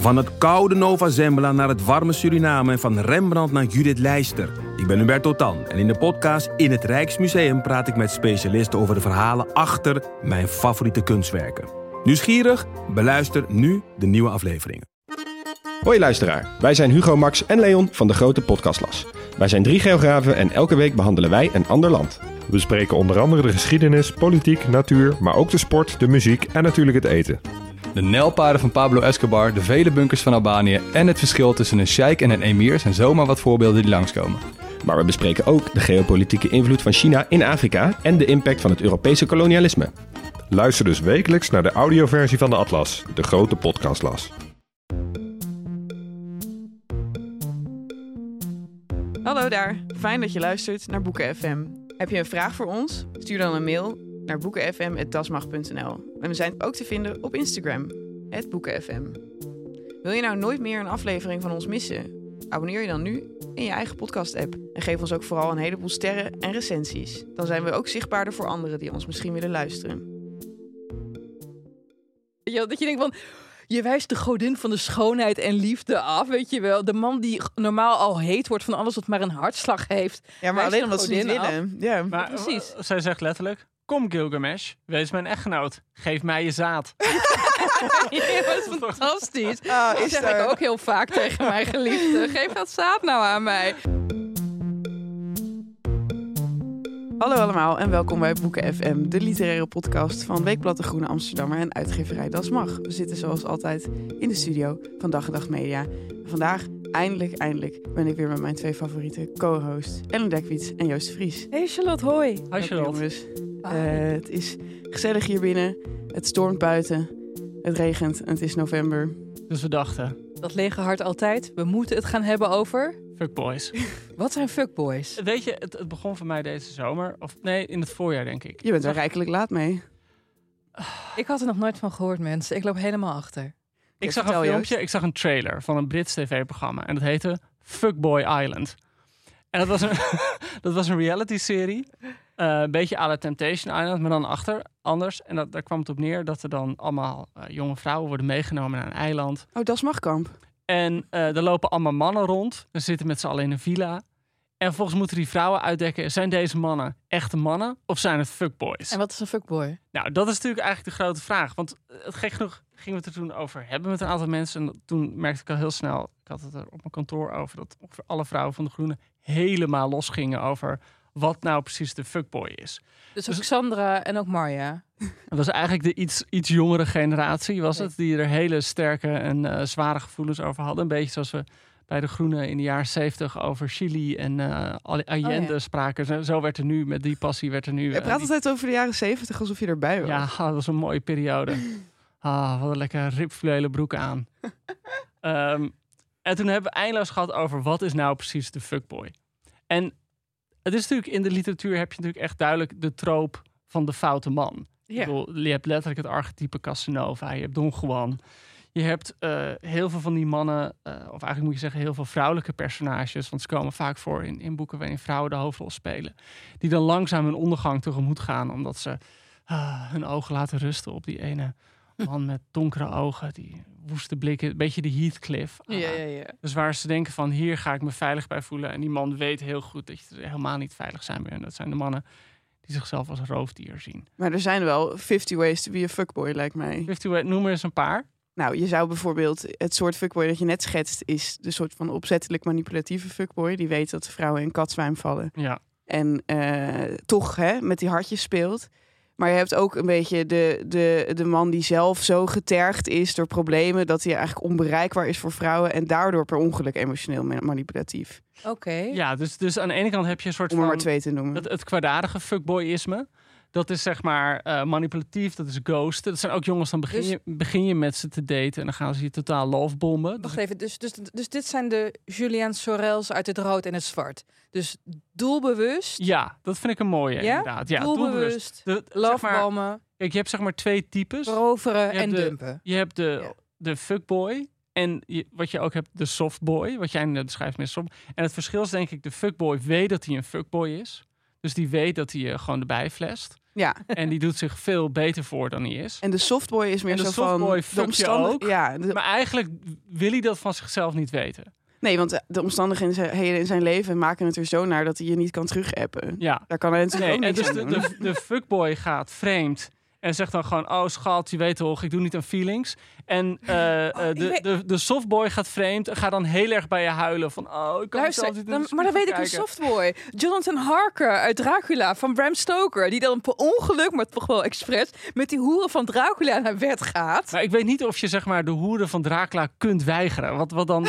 Van het koude Nova Zembla naar het warme Suriname en van Rembrandt naar Judith Leister. Ik ben Hubert Totan en in de podcast In het Rijksmuseum praat ik met specialisten over de verhalen achter mijn favoriete kunstwerken. Nieuwsgierig? Beluister nu de nieuwe afleveringen. Hoi luisteraar, wij zijn Hugo, Max en Leon van de Grote Podcastlas. Wij zijn drie geografen en elke week behandelen wij een ander land. We bespreken onder andere de geschiedenis, politiek, natuur, maar ook de sport, de muziek en natuurlijk het eten. De nijlpaarden van Pablo Escobar, de vele bunkers van Albanië en het verschil tussen een sheik en een emir zijn zomaar wat voorbeelden die langskomen. Maar we bespreken ook de geopolitieke invloed van China in Afrika en de impact van het Europese kolonialisme. Luister dus wekelijks naar de audioversie van de Atlas, de Grote Podcastlas. Hallo daar, fijn dat je luistert naar Boeken FM. Heb je een vraag voor ons? Stuur dan een mail naar boekenfm.dasmag.nl. En we zijn ook te vinden op Instagram, boekenfm. Wil je nou nooit meer een aflevering van ons missen? Abonneer je dan nu in je eigen podcast-app. En geef ons ook vooral een heleboel sterren en recensies. Dan zijn we ook zichtbaarder voor anderen die ons misschien willen luisteren. Ja, dat je denkt van, je wijst de godin van de schoonheid en liefde af, weet je wel. De man die normaal al heet wordt van alles wat maar een hartslag heeft. Ja, maar alleen omdat ze niet af. willen. Ja. Maar precies. zij zegt letterlijk: Kom Gilgamesh, wees mijn echtgenoot. Geef mij je zaad. Ja, dat is fantastisch. Dat is zeg er. ik ook heel vaak tegen mijn geliefde. Geef dat zaad nou aan mij. Hallo allemaal en welkom bij Boeken FM, de literaire podcast van Weekblad de Groene Amsterdammer en uitgeverij Das Mag. We zitten zoals altijd in de studio van Dag en Dag Media. Vandaag, eindelijk, eindelijk, ben ik weer met mijn twee favoriete co-hosts, Ellen Dekwiets en Joost Vries. Hey Charlotte, hoi. Welkom, Charlotte. jongens. Eh, het is gezellig hier binnen, het stormt buiten, het regent en het is november. Dus we dachten: Dat lege hart altijd. We moeten het gaan hebben over... Fuck boys. Wat zijn fuckboys? Weet je, het, het begon voor mij deze zomer. Of nee, in het voorjaar denk ik. Je bent er rijkelijk laat mee. Ik had er nog nooit van gehoord, mensen. Ik loop helemaal achter. Ik zag een filmpje, ik zag een trailer van een Brits tv-programma. En dat heette Fuckboy Island. En dat was een, dat was een reality-serie. Eh, een beetje à la Temptation Island, maar dan achter, anders. En dat, daar kwam het op neer dat er dan allemaal eh, jonge vrouwen worden meegenomen naar een eiland. Oh, Das Magkamp. En eh er lopen allemaal mannen rond. Ze zitten met z'n allen in een villa. En vervolgens moeten die vrouwen uitdekken... zijn deze mannen echte mannen of zijn het fuckboys? En wat is een fuckboy? Nou, dat is natuurlijk eigenlijk de grote vraag. Want het gek genoeg gingen we het er toen over hebben met een aantal mensen. En toen merkte ik al heel snel... ik had het er op mijn kantoor over... dat ongeveer alle vrouwen van de Groenen helemaal losgingen over... wat nou precies de fuckboy is. Dus ook Sandra en ook Marja. Dat was eigenlijk de iets, iets jongere generatie, was het, die er hele sterke en eh, zware gevoelens over hadden. Een beetje zoals we bij de Groenen in de jaren zeventig over Chili en eh, Allende Oh, ja. spraken. Zo, zo werd er nu, met die passie werd er nu... Je eh, praat die- altijd over de jaren zeventig alsof je erbij was. ja, ah, dat was een mooie periode. Ah, wat een lekker ripfluwelen broek aan. Ehm, en toen hebben we eindeloos gehad over wat is nou precies de fuckboy. En het is natuurlijk in de literatuur heb je natuurlijk echt duidelijk de troop van de foute man. Ja. bedoel, je hebt letterlijk het archetype Casanova, je hebt Don Juan. Je hebt eh, heel veel van die mannen, eh, of eigenlijk moet je zeggen heel veel vrouwelijke personages, want ze komen vaak voor in, in boeken waarin vrouwen de hoofdrol spelen, die dan langzaam hun ondergang tegemoet gaan, omdat ze ah, hun ogen laten rusten op die ene man met donkere ogen, die woeste blikken, een beetje de Heathcliff. Ja, ja, ja. Dus waar ze denken van hier ga ik me veilig bij voelen. En die man weet heel goed dat je er helemaal niet veilig zijn meer. En dat zijn de mannen die zichzelf als roofdier zien. Maar er zijn wel 50 ways to be a fuckboy, lijkt mij. 50 Way, noem er eens een paar. Nou, je zou bijvoorbeeld het soort fuckboy dat je net schetst, is de soort van opzettelijk manipulatieve fuckboy. Die weet dat vrouwen in katzwijm vallen. Ja, En eh, toch hè, met die hartjes speelt. Maar je hebt ook een beetje de, de, de man die zelf zo getergd is door problemen dat hij eigenlijk onbereikbaar is voor vrouwen en daardoor per ongeluk emotioneel ma- manipulatief. Oké. ja dus, dus aan de ene kant heb je een soort Om er van... maar twee te noemen. Het, het kwaadaardige fuckboyisme. Dat is zeg maar eh, manipulatief, dat is ghosten. Dat zijn ook jongens, dan begin, Dus- je, begin je met ze te daten en dan gaan ze je totaal lovebomben. Wacht even, dus, dus, dus dit zijn de Julian Sorels uit het rood en het zwart. Dus doelbewust, Ja, dat vind ik een mooie Ja? inderdaad. Ja, doelbewust, zeg maar, lovebommen, kijk, je hebt zeg maar twee types. hebt en de- dumpen. Je hebt de, Ja. de fuckboy en je, wat je ook hebt, de softboy. Wat jij net beschrijft met soft. En het verschil is denk ik, de fuckboy weet dat hij een fuckboy is. Dus die weet dat hij je gewoon erbij flest. Ja. En die doet zich veel beter voor dan hij is. En de softboy is meer En de zo van... softboy omstandig- ook. Ja, de- Maar eigenlijk wil hij dat van zichzelf niet weten. nee, want de- de omstandigheden in zijn leven maken het er zo naar dat hij je niet kan terugappen. Ja. Daar kan hij natuurlijk Nee, ook en dus de, de, de fuckboy gaat vreemd. En zegt dan gewoon, oh schat, je weet toch, ik doe niet aan feelings. En eh, eh, Oh, ik de, weet- de, de softboy gaat vreemd en gaat dan heel erg bij je huilen. Van, oh, ik kan Luister, niet dan- maar dan weet ik een softboy. Jonathan Harker uit Dracula van Bram Stoker. Die dan per ongeluk, maar toch wel expres, met die hoeren van Dracula naar bed gaat. Maar ik weet niet of je zeg maar de hoeren van Dracula kunt weigeren. Wat, wat dan...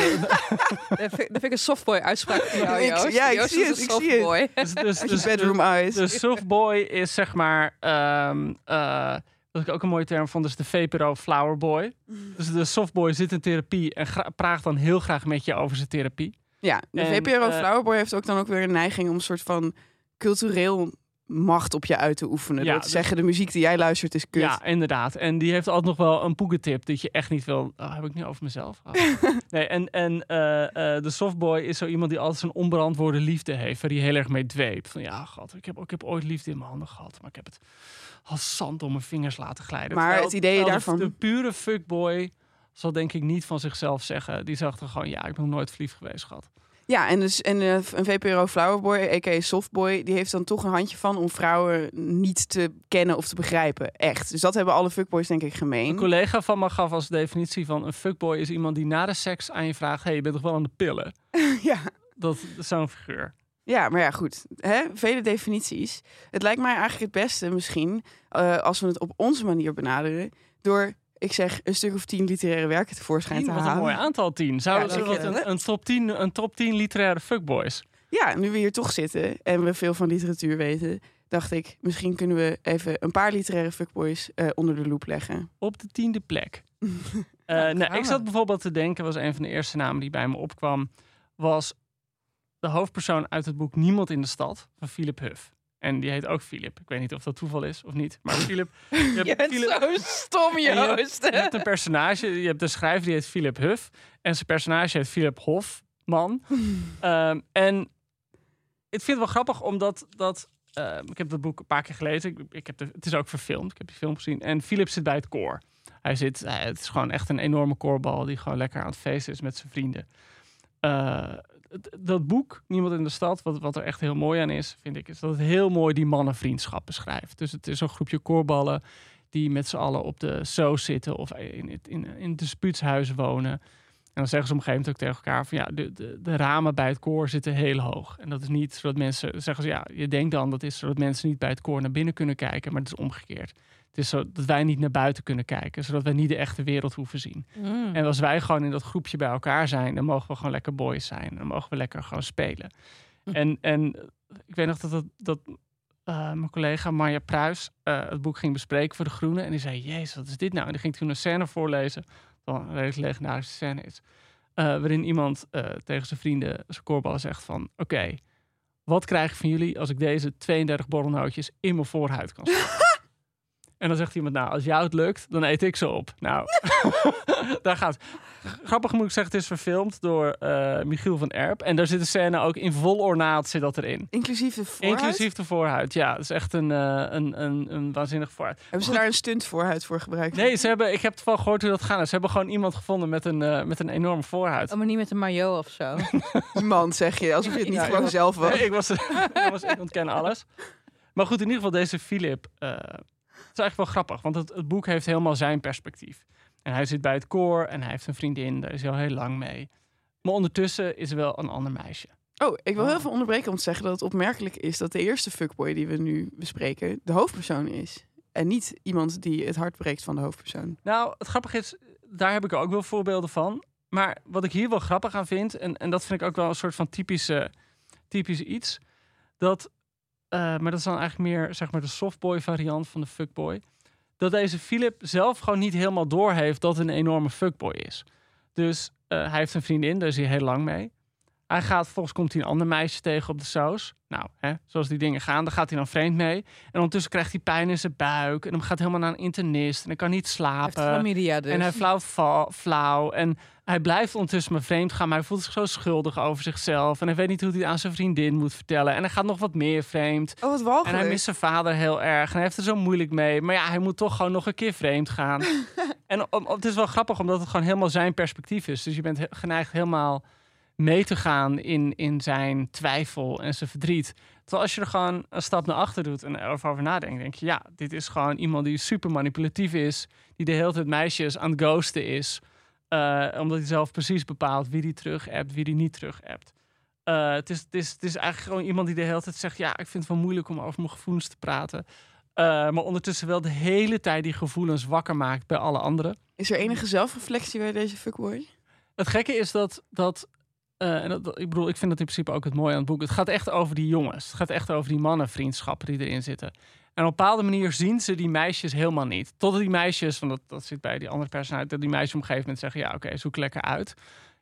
Dat vind, dat vind ik een softboy uitspraak van jou, Ik- ja, ik zie het, ik zie het. dus, dus, dus bedroom eyes. de softboy is zeg maar... ehm eh, wat ik ook een mooie term vond, is de VPRO flowerboy. Dus de softboy zit in therapie en praat dan heel graag met je over zijn therapie. Ja, de En, VPRO eh, Flowerboy heeft ook dan ook weer een neiging om een soort van cultureel macht op je uit te oefenen. Ja, te dus- zeggen, de muziek die jij luistert is kut. Ja, inderdaad. En die heeft altijd nog wel een poekentip dat je echt niet wil. Oh, heb ik nu over mezelf? Oh. nee, en, en eh, eh, de softboy is zo iemand die altijd zijn onbeantwoorde liefde heeft, waar hij heel erg mee dweept. Van ja, god, ik heb, ik heb ooit liefde in mijn handen gehad, maar ik heb het als zand om mijn vingers laten glijden. Maar Terwijl- het idee de- daarvan- De, pure fuckboy zal denk ik niet van zichzelf zeggen. Die zegt er gewoon, ja, ik ben nog nooit verliefd geweest, gehad. Ja, en, dus, en eh, een VPRO Flowerboy, a.k.a. Softboy, die heeft dan toch een handje van om vrouwen niet te kennen of te begrijpen. Echt. Dus dat hebben alle fuckboys denk ik Een gemeen. collega van me gaf als definitie van een fuckboy is iemand die na de seks aan je vraagt, hey, je bent toch wel aan de pillen? ja. Dat is zo'n figuur. Ja, maar ja, goed. Hè? Vele definities. Het lijkt mij eigenlijk het beste misschien, eh, als we het op onze manier benaderen, door, ik zeg, een stuk of tien literaire werken tevoorschijn Tien, te wat een halen. mooi aantal tien. Zou Ja, je. een, een, top 10, een top 10 literaire fuckboys? Ja, nu we hier toch zitten en we veel van literatuur weten, dacht ik, misschien kunnen we even een paar literaire fuckboys eh, onder de loep leggen. Op de tiende plek. Eh, nou, ik zat bijvoorbeeld te denken, was een van de eerste namen die bij me opkwam, was de hoofdpersoon uit het boek Niemand in de Stad van Philip Huff. En die heet ook Philip. Ik weet niet of dat toeval is of niet. Maar Philip. Je hebt Je bent Philip- zo stom, En je hebt- Joost. Je hebt een personage, je hebt de schrijver die heet Philip Huff. En zijn personage heet Philip Hofman. Ehm, en ik vind het wel grappig omdat dat. ehm, ik heb dat boek een paar keer gelezen. Ik, ik heb de, het is ook verfilmd. Ik heb die film gezien. En Philip zit bij het koor. Hij zit, eh, het is gewoon echt een enorme koorbal die gewoon lekker aan het feesten is met zijn vrienden. Eh, dat boek, Niemand in de Stad, wat, wat er echt heel mooi aan is, vind ik, is dat het heel mooi die mannenvriendschap beschrijft. Dus het is een groepje koorballen die met z'n allen op de soos zitten of in het in, in het dispuutshuis wonen. En dan zeggen ze op een gegeven moment ook tegen elkaar van ja, de, de, de ramen bij het koor zitten heel hoog. En dat is niet zodat mensen, zeggen ze ja, je denkt dan dat is zodat mensen niet bij het koor naar binnen kunnen kijken, maar het is omgekeerd. Het is zo dat wij niet naar buiten kunnen kijken, zodat wij niet de echte wereld hoeven zien. Mm. En als wij gewoon in dat groepje bij elkaar zijn, dan mogen we gewoon lekker boys zijn. Dan mogen we lekker gewoon spelen. Hm. En, en ik weet nog dat, dat, dat eh, mijn collega Marja Pruis eh, het boek ging bespreken voor De Groene. En die zei, jezus, wat is dit nou? En die ging toen een scène voorlezen, wat een redelijk legendarische scène is. eh, waarin iemand tegen zijn vrienden, zijn koorballen zegt van... Oké, wat krijg ik van jullie als ik deze 32 borrelnootjes in mijn voorhuid kan stoppen? En dan zegt iemand, nou, als jou het lukt, dan eet ik ze op. Nou, daar gaat Grappig moet ik zeggen, het is verfilmd door eh, Michiel van Erp. En daar zit de scène ook in vol ornaat zit dat erin. Inclusief de voorhuid? Inclusief de voorhuid, ja. Het is echt een, eh, een, een, een waanzinnig voorhuid. Hebben ze daar een stunt voorhuid voor gebruikt? Nee, ze hebben, ik heb het wel gehoord hoe dat gaat. Ze hebben gewoon iemand gevonden met een, eh, met een enorme voorhuid. Oh, maar niet met een maillot of zo. Iemand, zeg je, alsof je het niet Ja, gewoon zelf was. Nee, ik, was, ik, was, ik ontken alles. Maar goed, in ieder geval deze Philip. Het is eigenlijk wel grappig, want het, het boek heeft helemaal zijn perspectief. En hij zit bij het koor en hij heeft een vriendin, daar is hij al heel lang mee. Maar ondertussen is er wel een ander meisje. Oh, ik wil Oh. heel veel onderbreken om te zeggen dat het opmerkelijk is dat de eerste fuckboy die we nu bespreken de hoofdpersoon is. En niet iemand die het hart breekt van de hoofdpersoon. Nou, het grappige is, daar heb ik ook wel voorbeelden van. Maar wat ik hier wel grappig aan vind, en, en dat vind ik ook wel een soort van typische, typisch iets, dat, maar dat is dan eigenlijk meer zeg maar de softboy variant van de fuckboy, dat deze Philip zelf gewoon niet helemaal doorheeft dat het een enorme fuckboy is. Dus eh, hij heeft een vriendin, daar is hij heel lang mee. Hij gaat, volgens komt hij een ander meisje tegen op de saus. Nou, hè, zoals die dingen gaan, daar gaat hij dan vreemd mee. En ondertussen krijgt hij pijn in zijn buik. En dan gaat helemaal naar een internist. En hij kan niet Hij heeft slapen. chlamydia dus. En hij flauwt va- flauw. En hij blijft ondertussen maar vreemd gaan. Maar hij voelt zich zo schuldig over zichzelf. En hij weet niet hoe hij het aan zijn vriendin moet vertellen. En hij gaat nog wat meer vreemd. Oh, wat En hij mist zijn vader heel erg. En hij heeft er zo moeilijk mee. Maar ja, hij moet toch gewoon nog een keer vreemd gaan. en om- het is wel grappig, omdat het gewoon helemaal zijn perspectief is. Dus je bent geneigd helemaal mee te gaan in, in zijn twijfel en zijn verdriet. Terwijl als je er gewoon een stap naar achter doet en erover over nadenkt, denk je, ja, dit is gewoon iemand die super manipulatief is. Die de hele tijd meisjes aan het ghosten is. Eh, omdat hij zelf precies bepaalt wie die terug appt, wie die niet terug appt. Eh, het, is, het, is, het is eigenlijk gewoon iemand die de hele tijd zegt: Ja, ik vind het wel moeilijk om over mijn gevoelens te praten. Eh, maar ondertussen wel de hele tijd die gevoelens wakker maakt bij alle anderen. Is er enige zelfreflectie bij deze fuckboy? Het gekke is dat. dat en dat, dat- ik bedoel, ik vind dat in principe ook het mooie aan het boek. Het gaat echt over die jongens. Het gaat echt over die mannenvriendschappen die erin zitten. En op een bepaalde manier zien ze die meisjes helemaal niet. Totdat die meisjes, want dat, dat zit bij die andere personage, dat die meisjes op een gegeven moment zeggen: Ja, oké, zoek lekker uit.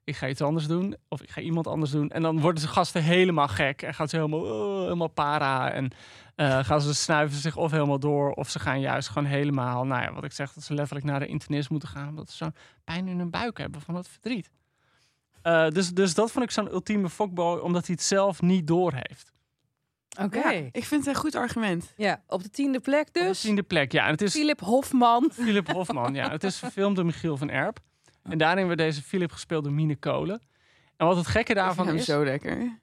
Ik ga iets anders doen. Of ik ga iemand anders doen. En dan worden ze gasten helemaal gek. En gaan ze helemaal, oh, helemaal para. En eh, gaan ze snuiven zich of helemaal door. Of ze gaan juist gewoon helemaal, nou ja, wat ik zeg, dat ze letterlijk naar de internist moeten gaan. Omdat ze zo'n pijn in hun buik hebben van het verdriet. Eh, dus, dus dat vond ik zo'n ultieme fuckboy, omdat hij het zelf niet doorheeft. Oké. Ja, Ja, ik vind het een goed argument. op de tiende plek Dus dus. in de plek, ja. En het is Philip Hofman. Philip Hofman, ja. Het is verfilmd door Michiel van Erp. En daarin werd deze Philip gespeeld door Mine Kolen. En wat het gekke Ik vind daarvan hem is... zo lekker.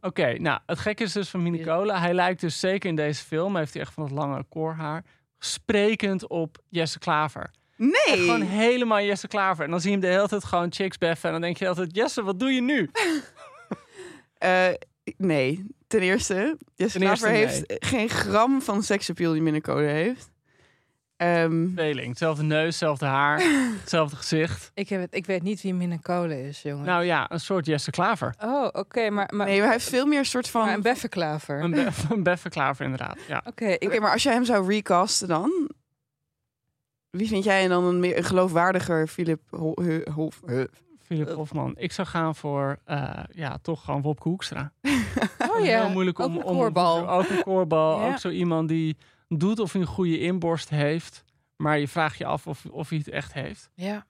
Oké, nou, het gekke is dus van Mine Kolen. Hij lijkt dus zeker in deze film, heeft hij echt van dat lange koorhaar, sprekend op Jesse Klaver. Nee! Echt gewoon helemaal Jesse Klaver. En dan zie je hem de hele tijd gewoon chicks beffen. En dan denk je altijd, Jesse, wat doe je nu? Eh, nee. Ten eerste, Jesse Ten eerste, Klaver heeft geen gram van seksappeal die Minnecode heeft. Ehm, Tweeling. Hetzelfde neus, hetzelfde haar, hetzelfde gezicht. Ik, heb het, ik weet niet wie Minne Kolen is, jongen. Nou ja, een soort Jesse Klaver. oh, oké, maar, maar, nee, maar hij heeft veel meer soort van... een beffenklaver. Een, be een Beffe Klaver inderdaad, ja. Oké, ik maar als jij hem zou recasten dan... Wie vind jij dan een meer een geloofwaardiger Philip Hof... Philip Hofman. Ik zou gaan voor, eh, ja, toch gewoon Wopke Hoekstra. Oh ja, Heel moeilijk om... ook een om koorbal. Ook een koorbal. Ja. Ook zo iemand die doet of hij een goede inborst heeft. Maar je vraagt je af of, of hij het echt heeft. Ja.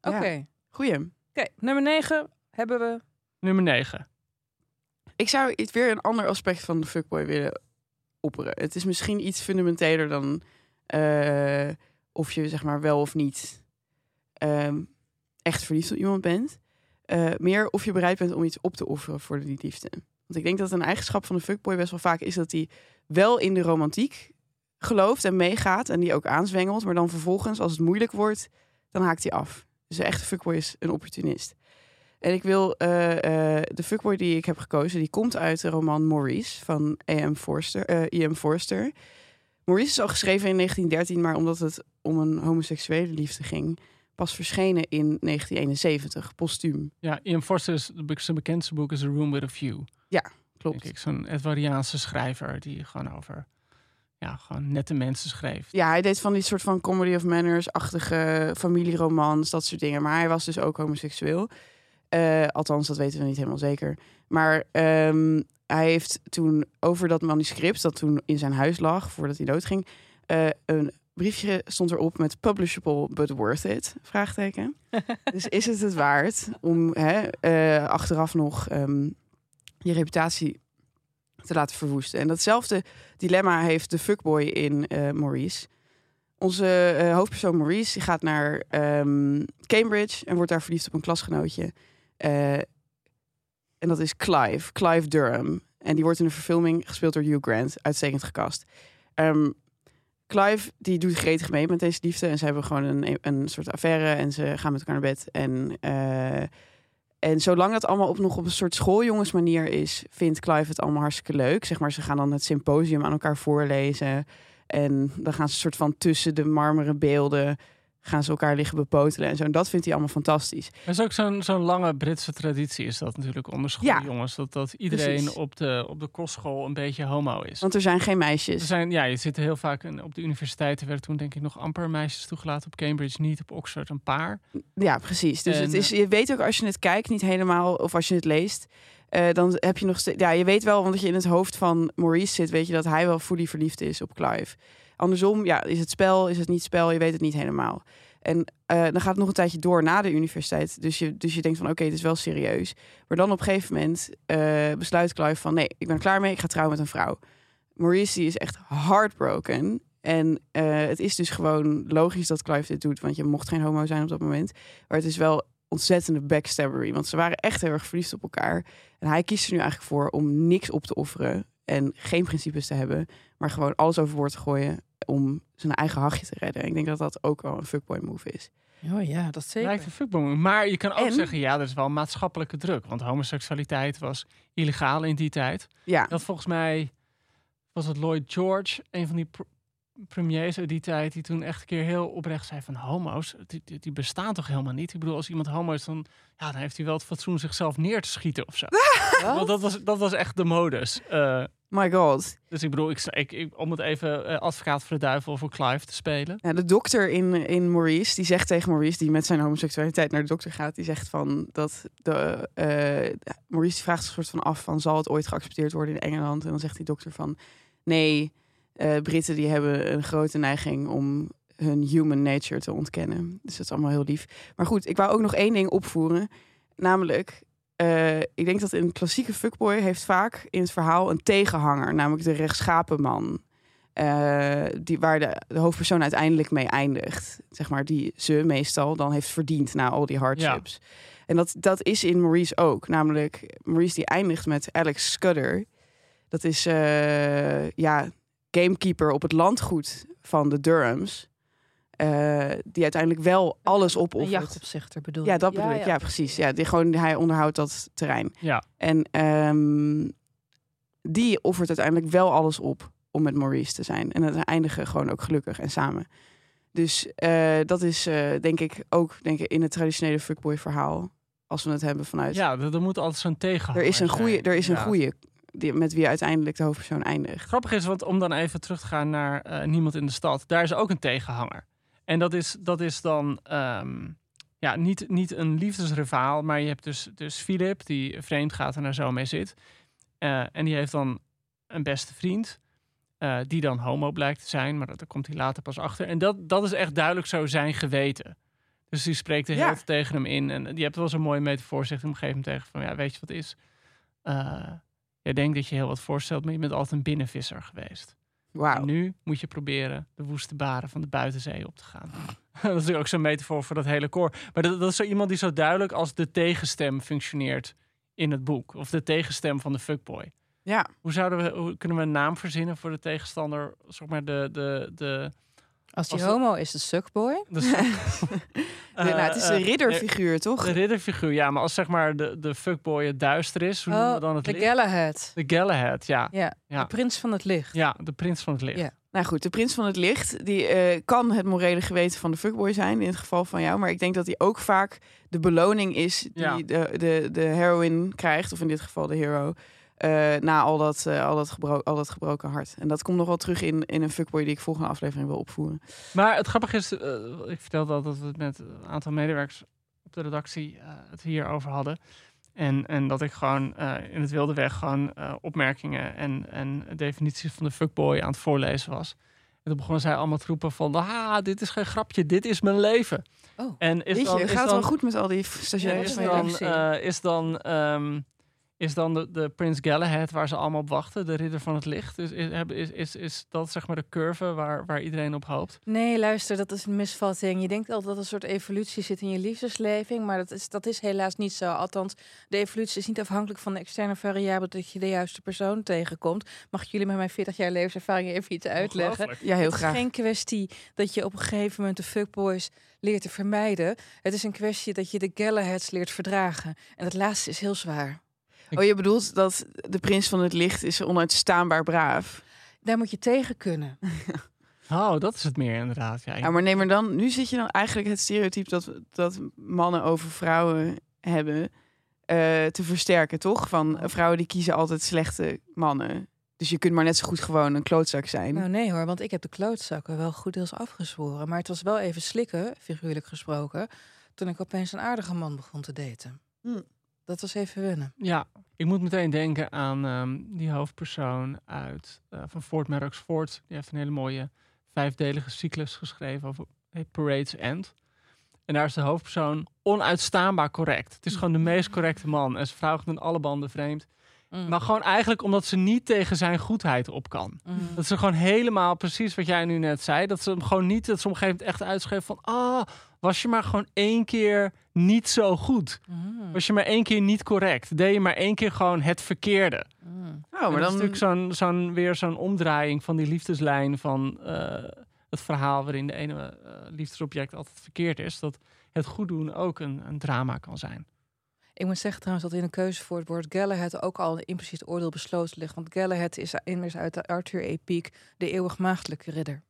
Oké. Goeie. Oké, nummer 9 hebben we. Nummer 9. Ik zou iets weer een ander aspect van de fuckboy willen opperen. Het is misschien iets fundamenteler dan eh, of je zeg maar wel of niet ehm, echt verliefd op iemand bent. Eh, meer of je bereid bent om iets op te offeren voor die liefde. Want ik denk dat een eigenschap van de fuckboy best wel vaak is dat hij wel in de romantiek gelooft en meegaat en die ook aanzwengelt. Maar dan vervolgens, als het moeilijk wordt, dan haakt hij af. Dus een echte fuckboy is een opportunist. En ik wil eh, eh, de fuckboy die ik heb gekozen, die komt uit de roman Maurice van E.M. Forster. eh, E.M. Forster. Maurice is al geschreven in 1913, maar omdat het om een homoseksuele liefde ging, pas verschenen in 1971, postuum. Ja, Ian Forster's zijn bekendste boek is A Room with a View. Klopt. Denk ik, zo'n Edwardiaanse schrijver die gewoon over ja, gewoon nette mensen schreef. Ja, hij deed van die soort van comedy of manners-achtige familieromans, dat soort dingen. Maar hij was dus ook homoseksueel. Eh, althans, dat weten we niet helemaal zeker. Maar ehm, hij heeft toen over dat manuscript, dat toen in zijn huis lag, voordat hij doodging, eh, een briefje stond erop met publishable but worth it? Vraagteken. dus is het het waard om hè, eh, achteraf nog ehm, je reputatie te laten verwoesten? En datzelfde dilemma heeft de fuckboy in eh, Maurice. Onze eh, hoofdpersoon Maurice die gaat naar ehm, Cambridge en wordt daar verliefd op een klasgenootje. En dat is Clive, Clive Durham. En die wordt in een verfilming gespeeld door Hugh Grant, uitstekend gecast. Ehm, Clive die doet gretig mee met deze liefde en ze hebben gewoon een, een soort affaire en ze gaan met elkaar naar bed. En, eh, en zolang dat allemaal op, nog op een soort schooljongensmanier is, vindt Clive het allemaal hartstikke leuk. Zeg maar, ze gaan dan het symposium aan elkaar voorlezen. En dan gaan ze soort van tussen de marmeren beelden gaan ze elkaar liggen bepotelen en zo. En dat vindt hij allemaal fantastisch. Er is ook zo'n zo'n lange Britse traditie, is dat natuurlijk onder Ja. schooljongens. Dat, dat iedereen Precies. op de, op de kostschool een beetje homo is. Want er zijn geen Er meisjes. zijn, ja, je zit heel vaak in- op de universiteiten. werden toen denk ik nog amper meisjes toegelaten. Op Cambridge niet, op Oxford een paar. Ja, precies. Dus En, het is, je weet ook als je het kijkt, niet helemaal, of als je het leest, eh, dan heb je nog steeds. Ja, je weet wel, want dat je in het hoofd van Maurice zit, weet je dat hij wel fully verliefd is op Clive. Andersom, ja, is het spel, is het niet spel, je weet het niet helemaal. En eh, dan gaat het nog een tijdje door na de universiteit. Dus je, dus je denkt van oké, het is wel serieus. Maar dan op een gegeven moment eh, besluit Clive van nee, ik ben klaar mee, ik ga trouwen met een vrouw. Maurice is echt heartbroken. En eh, het is dus gewoon logisch dat Clive dit doet, want je mocht geen homo zijn op dat moment. Maar het is wel ontzettende backstabbery, want ze waren echt heel erg verliefd op elkaar. En hij kiest er nu eigenlijk voor om niks op te offeren en geen principes te hebben, maar gewoon alles overboord te gooien om zijn eigen hachje te redden. Ik denk dat dat ook wel een fuckboy move is. Oh ja, dat zeker. Lijkt een fuckboy. Maar je kan ook En- zeggen, ja, er is wel maatschappelijke druk. Want homoseksualiteit was illegaal in die tijd. Ja, Dat volgens mij was het Lloyd George, een van die pr- premiers uit die tijd, die toen echt een keer heel oprecht zei van homo's, die, die, die bestaan toch helemaal niet? Ik bedoel, als iemand homo is, dan, ja, dan heeft hij wel het fatsoen zichzelf neer te schieten of zo. Want dat was, dat was echt de modus. Eh, my god. dus ik bedoel, ik, ik, ik- om het even eh, advocaat voor de duivel voor Clive te spelen. Ja, de dokter in, in Maurice, die zegt tegen Maurice, die met zijn homoseksualiteit naar de dokter gaat, die zegt van dat de eh, Maurice die vraagt een soort van af van zal het ooit geaccepteerd worden in Engeland? En dan zegt die dokter van nee, eh, Britten die hebben een grote neiging om hun human nature te ontkennen. Dus dat is allemaal heel lief. Maar goed, ik wou ook nog één ding opvoeren, namelijk eh, ik denk dat een klassieke fuckboy heeft vaak in het verhaal een tegenhanger, namelijk de rechtschapen man. Eh, die, waar de, de hoofdpersoon uiteindelijk mee eindigt. Zeg maar, die ze meestal dan heeft verdiend na al die hardships. En dat, dat is in Maurice ook. Namelijk, Maurice die eindigt met Alex Scudder. Dat is eh, ja, gamekeeper op het landgoed van de Durhams. Eh, die uiteindelijk wel alles Een opoffert. jachtopzichter bedoel je? Ja, dat bedoel ik. Ja, precies. Ja, die, gewoon, hij onderhoudt dat terrein. Ja. En ehm, die offert uiteindelijk wel alles op om met Maurice te zijn. En ze eindigen gewoon ook gelukkig en samen. Dus eh, dat is eh, denk ik ook denk ik, in het traditionele fuckboy verhaal. Als we het hebben vanuit... Ja, er, er moet altijd zo'n tegenhanger er is een goede, zijn, er is een goede die, met wie uiteindelijk de hoofdpersoon eindigt. Grappig is, want om dan even terug te gaan naar eh, Niemand in de Stad. Daar is ook een tegenhanger. En dat is, dat is dan ehm, ja, niet, niet een liefdesrivaal, maar je hebt dus, dus Philip, die vreemd gaat en daar zo mee zit. Eh, en die heeft dan een beste vriend, eh, die dan homo blijkt te zijn, maar dat- daar komt hij later pas achter. En dat, dat is echt duidelijk zo zijn geweten. Dus die spreekt er heel Ja. tegen hem in. En die hebt wel zo'n mooie metafoor, zegt hem een gegeven moment tegen van, ja, weet je wat is? Eh, jij denkt dat je heel wat voorstelt, maar je bent altijd een binnenvisser geweest. Nu moet je proberen de woeste baren van de buitenzee op te gaan. dat is natuurlijk ook zo'n metafoor voor dat hele koor. Maar dat, dat is zo iemand die zo duidelijk als de tegenstem functioneert in het boek. Of de tegenstem van de fuckboy. Ja, Hoe, zouden we, hoe kunnen we een naam verzinnen voor de tegenstander? Zeg maar de... de, de, Als die Als homo is, de suckboy. de, de, nou, het is eh, een ridderfiguur, toch? De ridderfiguur, ja. Maar als zeg maar de, de fuckboy het duister is, hoe noemen we dan het de licht? Galahad. de Galahad, ja. Ja, Ja. de prins van het licht. Ja, de prins van het licht. Ja. Nou goed, de prins van het licht, die eh, kan het morele geweten van de fuckboy zijn, in het geval van jou. Maar ik denk dat hij ook vaak de beloning is die Ja. de, de, de heroine krijgt, of in dit geval de hero, eh, na al dat, eh, al, dat gebro al dat gebroken hart. En dat komt nog wel terug in, in een fuckboy die ik volgende aflevering wil opvoeren. Maar het grappige is, eh, ik vertelde al dat we het met een aantal medewerkers op de redactie eh, het hierover hadden. En, en dat ik gewoon eh, in het wilde weg gewoon eh, opmerkingen en, en definities van de fuckboy aan het voorlezen was. En toen begonnen zij allemaal te roepen van, ah, dit is geen grapje, dit is mijn leven. Oh. En is Weet dan, je, is gaat het dan, wel goed met al die ja, stagiaires? is van je dan, eh, is dan, ehm, is dan de, de Prins Galahad waar ze allemaal op wachten, de ridder van het licht? Is, is, is, is, is dat zeg maar de curve waar, waar iedereen op hoopt? Nee, luister, dat is een misvatting. Je denkt altijd dat er een soort evolutie zit in je liefdesleving, maar dat is, dat is helaas niet zo. Althans, de evolutie is niet afhankelijk van de externe variabelen dat je de juiste persoon tegenkomt. Mag ik jullie met mijn 40 jaar levenservaring even iets uitleggen? Ja, heel het is graag. geen kwestie dat je op een gegeven moment de fuckboys leert te vermijden. Het is een kwestie dat je de Galahads leert verdragen. En dat laatste is heel zwaar. Oh, je bedoelt dat de prins van het licht is onuitstaanbaar braaf. Daar moet je tegen kunnen. Oh, dat is het meer inderdaad. Ja, Ja, maar nee, maar dan, nu zit je dan eigenlijk het stereotype dat, dat mannen over vrouwen hebben eh, te versterken, toch? Van vrouwen die kiezen altijd slechte mannen. Dus je kunt maar net zo goed gewoon een klootzak zijn. Nou nee hoor, want ik heb de klootzakken wel goed deels afgezworen. Maar het was wel even slikken, figuurlijk gesproken, toen ik opeens een aardige man begon te daten. Hm. Dat was even wennen. Ja, ik moet meteen denken aan ehm, die hoofdpersoon uit eh, van Fort Maddox Fort. Die heeft een hele mooie vijfdelige cyclus geschreven over Parade's End. En daar is de hoofdpersoon onuitstaanbaar correct. Het is gewoon de meest correcte man. En zijn vrouw gaat in alle banden vreemd. Mm. Maar gewoon eigenlijk omdat ze niet tegen zijn goedheid op kan. Mm. Dat ze gewoon helemaal precies wat jij nu net zei. Dat ze hem gewoon niet, dat ze op een gegeven moment echt uitschreef van... Ah, was je maar gewoon één keer niet zo goed. Mm. Was je maar één keer niet correct. Deed je maar één keer gewoon het verkeerde. Mm. oh, maar dat is dan... natuurlijk zo'n, zo'n, weer zo'n omdraaiing van die liefdeslijn van eh, het verhaal waarin de ene eh, liefdesobject altijd verkeerd is. Dat het goed doen ook een, een drama kan zijn. Ik moet zeggen trouwens dat in de keuze voor het woord Galahad ook al een impliciet oordeel besloten ligt. Want Galahad is immers uit de Arthur-epiek de eeuwig maagdelijke ridder.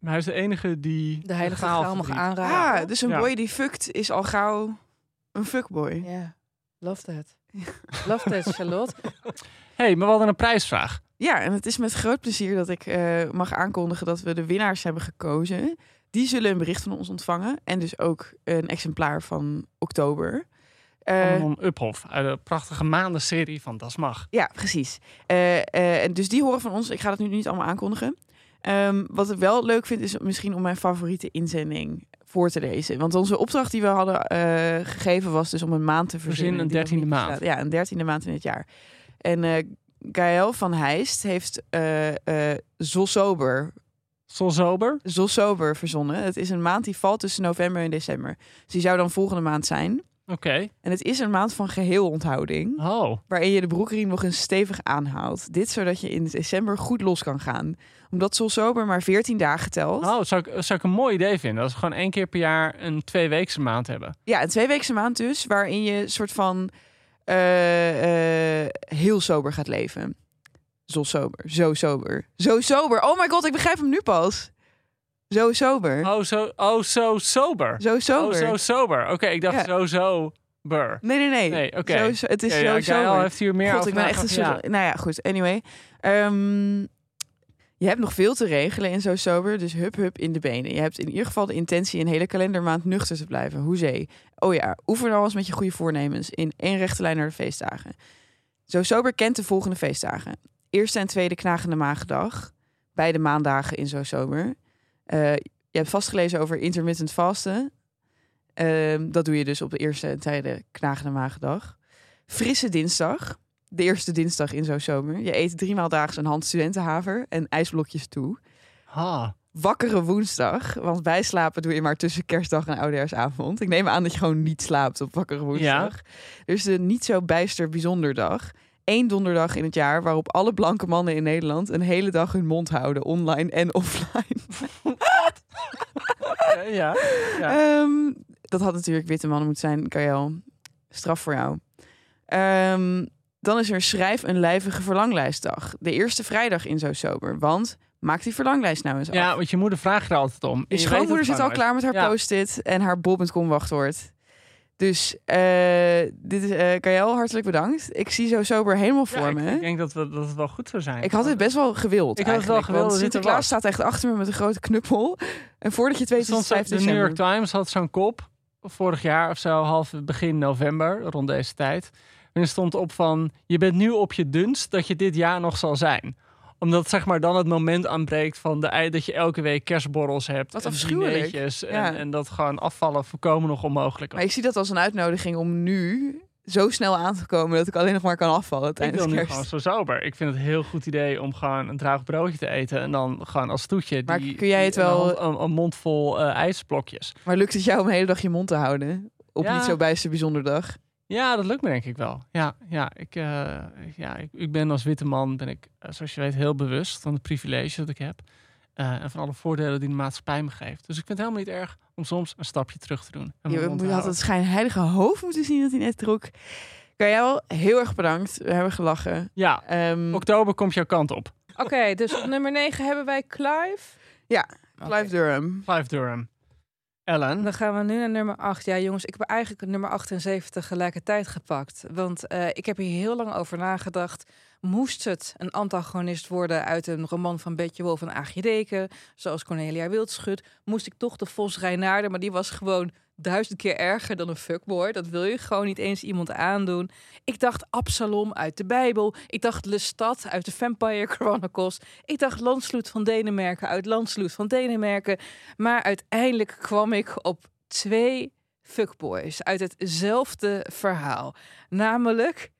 Maar hij is de enige die De heilige graal mag aanraken. Ah, dus een Ja. boy die fuckt is al gauw een fuckboy. Ja, love that. Love that, Charlotte. hey, maar we hadden een prijsvraag. Ja, en het is met groot plezier dat ik eh, mag aankondigen dat we de winnaars hebben gekozen. Die zullen een bericht van ons ontvangen. En dus ook een exemplaar van oktober. Eh, Van Manon Uphoff uit de prachtige maandenserie van Das Mag. Ja, precies. Eh, eh, en dus die horen van ons. Ik ga dat nu niet allemaal aankondigen. Ehm, wat ik wel leuk vind, is misschien om mijn favoriete inzending voor te lezen. Want onze opdracht die we hadden eh, gegeven was dus om een maand te verzinnen. een die nog dertiende maand. Ja, een dertiende maand in het jaar. En eh Gaël van Heist heeft eh eh Zolsober, Solsober. Zolsober verzonnen. Het is een maand die valt tussen november en december. Dus die zou dan volgende maand zijn. Oké. En het is een maand van geheel onthouding Oh. waarin je de broekriem nog eens stevig aanhaalt. Dit zodat je in december goed los kan gaan. Omdat Sol Sober maar 14 dagen telt. Oh, dat zou ik, zou ik een mooi idee vinden. Dat we gewoon één keer per jaar een tweeweekse maand hebben. Ja, een tweeweekse maand dus, waarin je soort van eh, eh, heel sober gaat leven. Zo sober, zo sober, zo sober. Oh my god, ik begrijp hem nu pas. Zo sober, Oh, zo, oh, zo sober. zo sober. Oh, zo sober. Oké, ik dacht Ja. zo, zo, bur. Nee, nee, nee. Nee, oké. Zo, zo- het is Ja, zo ja, Gaël sober. heeft hier meer God, ik ben echt een. Nou ja, goed. Anyway. Ehm, je hebt nog veel te regelen in zo sober, dus hup hup in de benen. Je hebt in ieder geval de intentie een hele kalendermaand nuchter te blijven. Hoezee. Oh ja, oefen dan eens met je goede voornemens in één rechte lijn naar de feestdagen. Zo sober kent de volgende feestdagen. Eerste en tweede knagende maandag. Beide maandagen in zo sober. Eh, je hebt vastgelezen over intermittent vasten. Ehm, dat doe je dus op de eerste en tweede knagende maandag. Frisse dinsdag. De eerste dinsdag in zo'n zomer. Je eet driemaal daags een hand studentenhaver en ijsblokjes toe. Ha. Wakkere woensdag. Want bijslapen doe je maar tussen kerstdag en oudejaarsavond. Ik neem aan dat je gewoon niet slaapt op wakkere woensdag. Dus de niet zo bijster bijzonder dag. Eén donderdag in het jaar waarop alle blanke mannen in Nederland een hele dag hun mond houden, online en offline. Ja. ja. Ehm, dat had natuurlijk witte mannen moeten zijn, Karel. Straf voor jou. Ehm, dan is er schrijf een lijvige verlanglijstdag. De eerste vrijdag in zo sober. Want maak die verlanglijst nou eens af. ja, want je moeder vraagt er altijd om. Je je schoonmoeder zit al klaar met haar Ja. post-it en haar bol.com wachtwoord. Dus eh, dit is eh Karel, hartelijk bedankt. Ik zie zo sober helemaal voor me. ik denk dat, we, dat het wel goed zou zijn. Ik had het best wel gewild. Ik had het wel gewild er Sinterklaas staat echt achter me met een grote knuppel. En voordat je het weet is het Soms 5 de New. York Times had zo'n kop vorig jaar of zo, half begin november, rond deze tijd. En er stond op van, je bent nu op je dunst dat je dit jaar nog zal zijn. Omdat zeg maar dan het moment aanbreekt van de ei dat je elke week kerstborrels hebt. Wat en afschuwelijk. dinertjes Ja. En, en dat gewoon afvallen voorkomen nog onmogelijk. Maar ik zie dat als een uitnodiging om nu zo snel aan te komen dat ik alleen nog maar kan afvallen ik tijdens wil nu kerst. gewoon zo sober. Ik vind het een heel goed idee om gewoon een draag broodje te eten. En dan gewoon als toetje Maar die, kun jij het wel- Een, een mond vol eh, ijsblokjes. Maar lukt het jou om de hele dag je mond te houden? Op Ja. niet zo bijster bijzonder dag. Ja, dat lukt me denk ik wel. Ja, ja, ik, eh, ja ik, ik ben als witte man, ben ik, eh, zoals je weet, heel bewust van de privileges dat ik heb. Eh, en van alle voordelen die de maatschappij me geeft. Dus ik vind het helemaal niet erg om soms een stapje terug te doen. Je, had het schijnheilige hoofd moeten zien dat hij net trok. Karel, heel erg bedankt. We hebben gelachen. Ja, Ehm, oktober komt jouw kant op. Oké, dus op nummer 9 hebben wij Clive. Ja. Clive Durham. Clive Durham. Dan gaan we nu naar nummer 8. Ja, jongens, ik heb eigenlijk nummer 8 en 7 tegelijkertijd gepakt. Want eh, ik heb hier heel lang over nagedacht. Moest het een antagonist worden uit een roman van Betje Wolf en Aagje Deken, zoals Cornelia Wildschut, moest ik toch de Vos Reinaarden, maar die was gewoon duizend keer erger dan een fuckboy. Dat wil je gewoon niet eens iemand aandoen. Ik dacht Absalom uit de Bijbel. Ik dacht Lestat uit de Vampire Chronicles. Ik dacht Landsloot van Denemarken uit Landsloot van Denemarken. Maar uiteindelijk kwam ik op twee fuckboys uit hetzelfde verhaal. Namelijk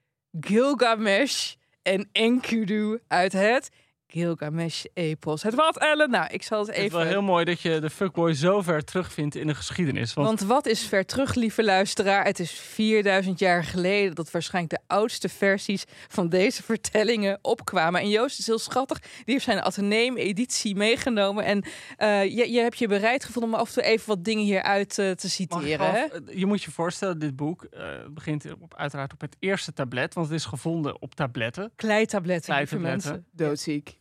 Gilgamesh en Enkidu uit het Gilgamesh-epos. Het wat, Ellen? Nou, ik zal het Het is even... wel heel mooi dat je de fuckboy zo ver terugvindt in de geschiedenis. Want, Want wat is ver terug, lieve luisteraar? Het is 4000 jaar geleden dat waarschijnlijk de oudste versies van deze vertellingen opkwamen. En Joost is heel schattig. Die heeft zijn Atheneum-editie meegenomen. En eh, je, je hebt je bereid gevonden om af en toe even wat dingen hieruit eh, te citeren. hè? al- je moet je voorstellen, dit boek eh, begint op, uiteraard op het eerste tablet. Want het is gevonden op tabletten. Kleitabletten, lieve Kleitabletten. mensen. Doodziek.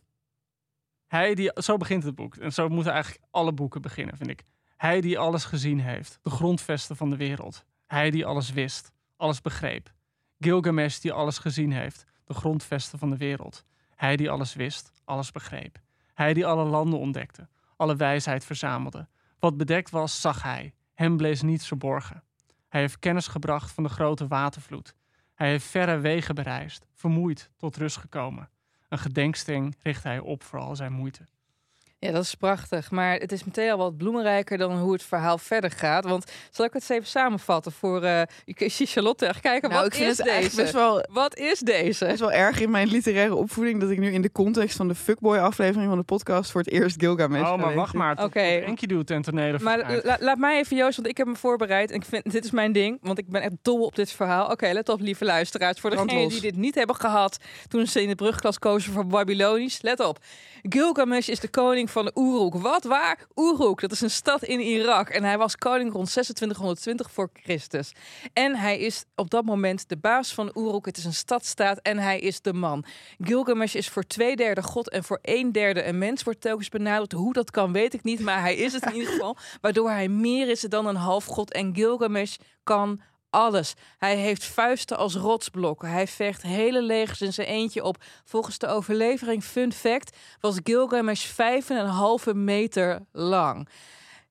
Hij die, zo begint het boek. En zo moeten eigenlijk alle boeken beginnen, vind ik. Hij die alles gezien heeft. De grondvesten van de wereld. Hij die alles wist. Alles begreep. Gilgamesh die alles gezien heeft. De grondvesten van de wereld. Hij die alles wist. Alles begreep. Hij die alle landen ontdekte. Alle wijsheid verzamelde. Wat bedekt was, zag hij. Hem bleef niets verborgen. Hij heeft kennis gebracht van de grote watervloed. Hij heeft verre wegen bereisd. Vermoeid tot rust gekomen. Een gedenksteen richt hij op voor al zijn moeite. Ja, dat is prachtig. Maar het is meteen al wat bloemrijker dan hoe het verhaal verder gaat. Want zal ik het eens even samenvatten voor... eh ik zie Charlotte echt kijken. Nou, wat ik vind is het deze? best wel, Wat is deze? best wel erg in mijn literaire opvoeding dat ik nu in de context van de fuckboy aflevering van de podcast voor het eerst Gilgamesh Oh, maar wacht maar. Oké. tot Enkidu ten tonele Maar la- laat mij even, Joost, want ik heb me voorbereid. En ik vind, dit is mijn ding, want ik ben echt dol op dit verhaal. Oké, let op, lieve luisteraars. Voor degenen die dit niet hebben gehad toen ze in de brugklas kozen voor Babylonisch. Let op. Gilgamesh is de koning van Uruk. Wat waar? Uruk, dat is een stad in Irak. En hij was koning rond 2620 voor Christus. En hij is op dat moment de baas van Uruk. Het is een stadstaat en hij is de man. Gilgamesh is voor twee derde god en voor een derde een mens. Wordt telkens benaderd. Hoe dat kan, weet ik niet. Maar hij is het in ieder geval. Waardoor hij meer is dan een halfgod. En Gilgamesh kan alles. Hij heeft vuisten als rotsblokken. Hij vecht hele legers in zijn eentje op. Volgens de overlevering, fun fact, was Gilgamesh vijf en een halve meter lang.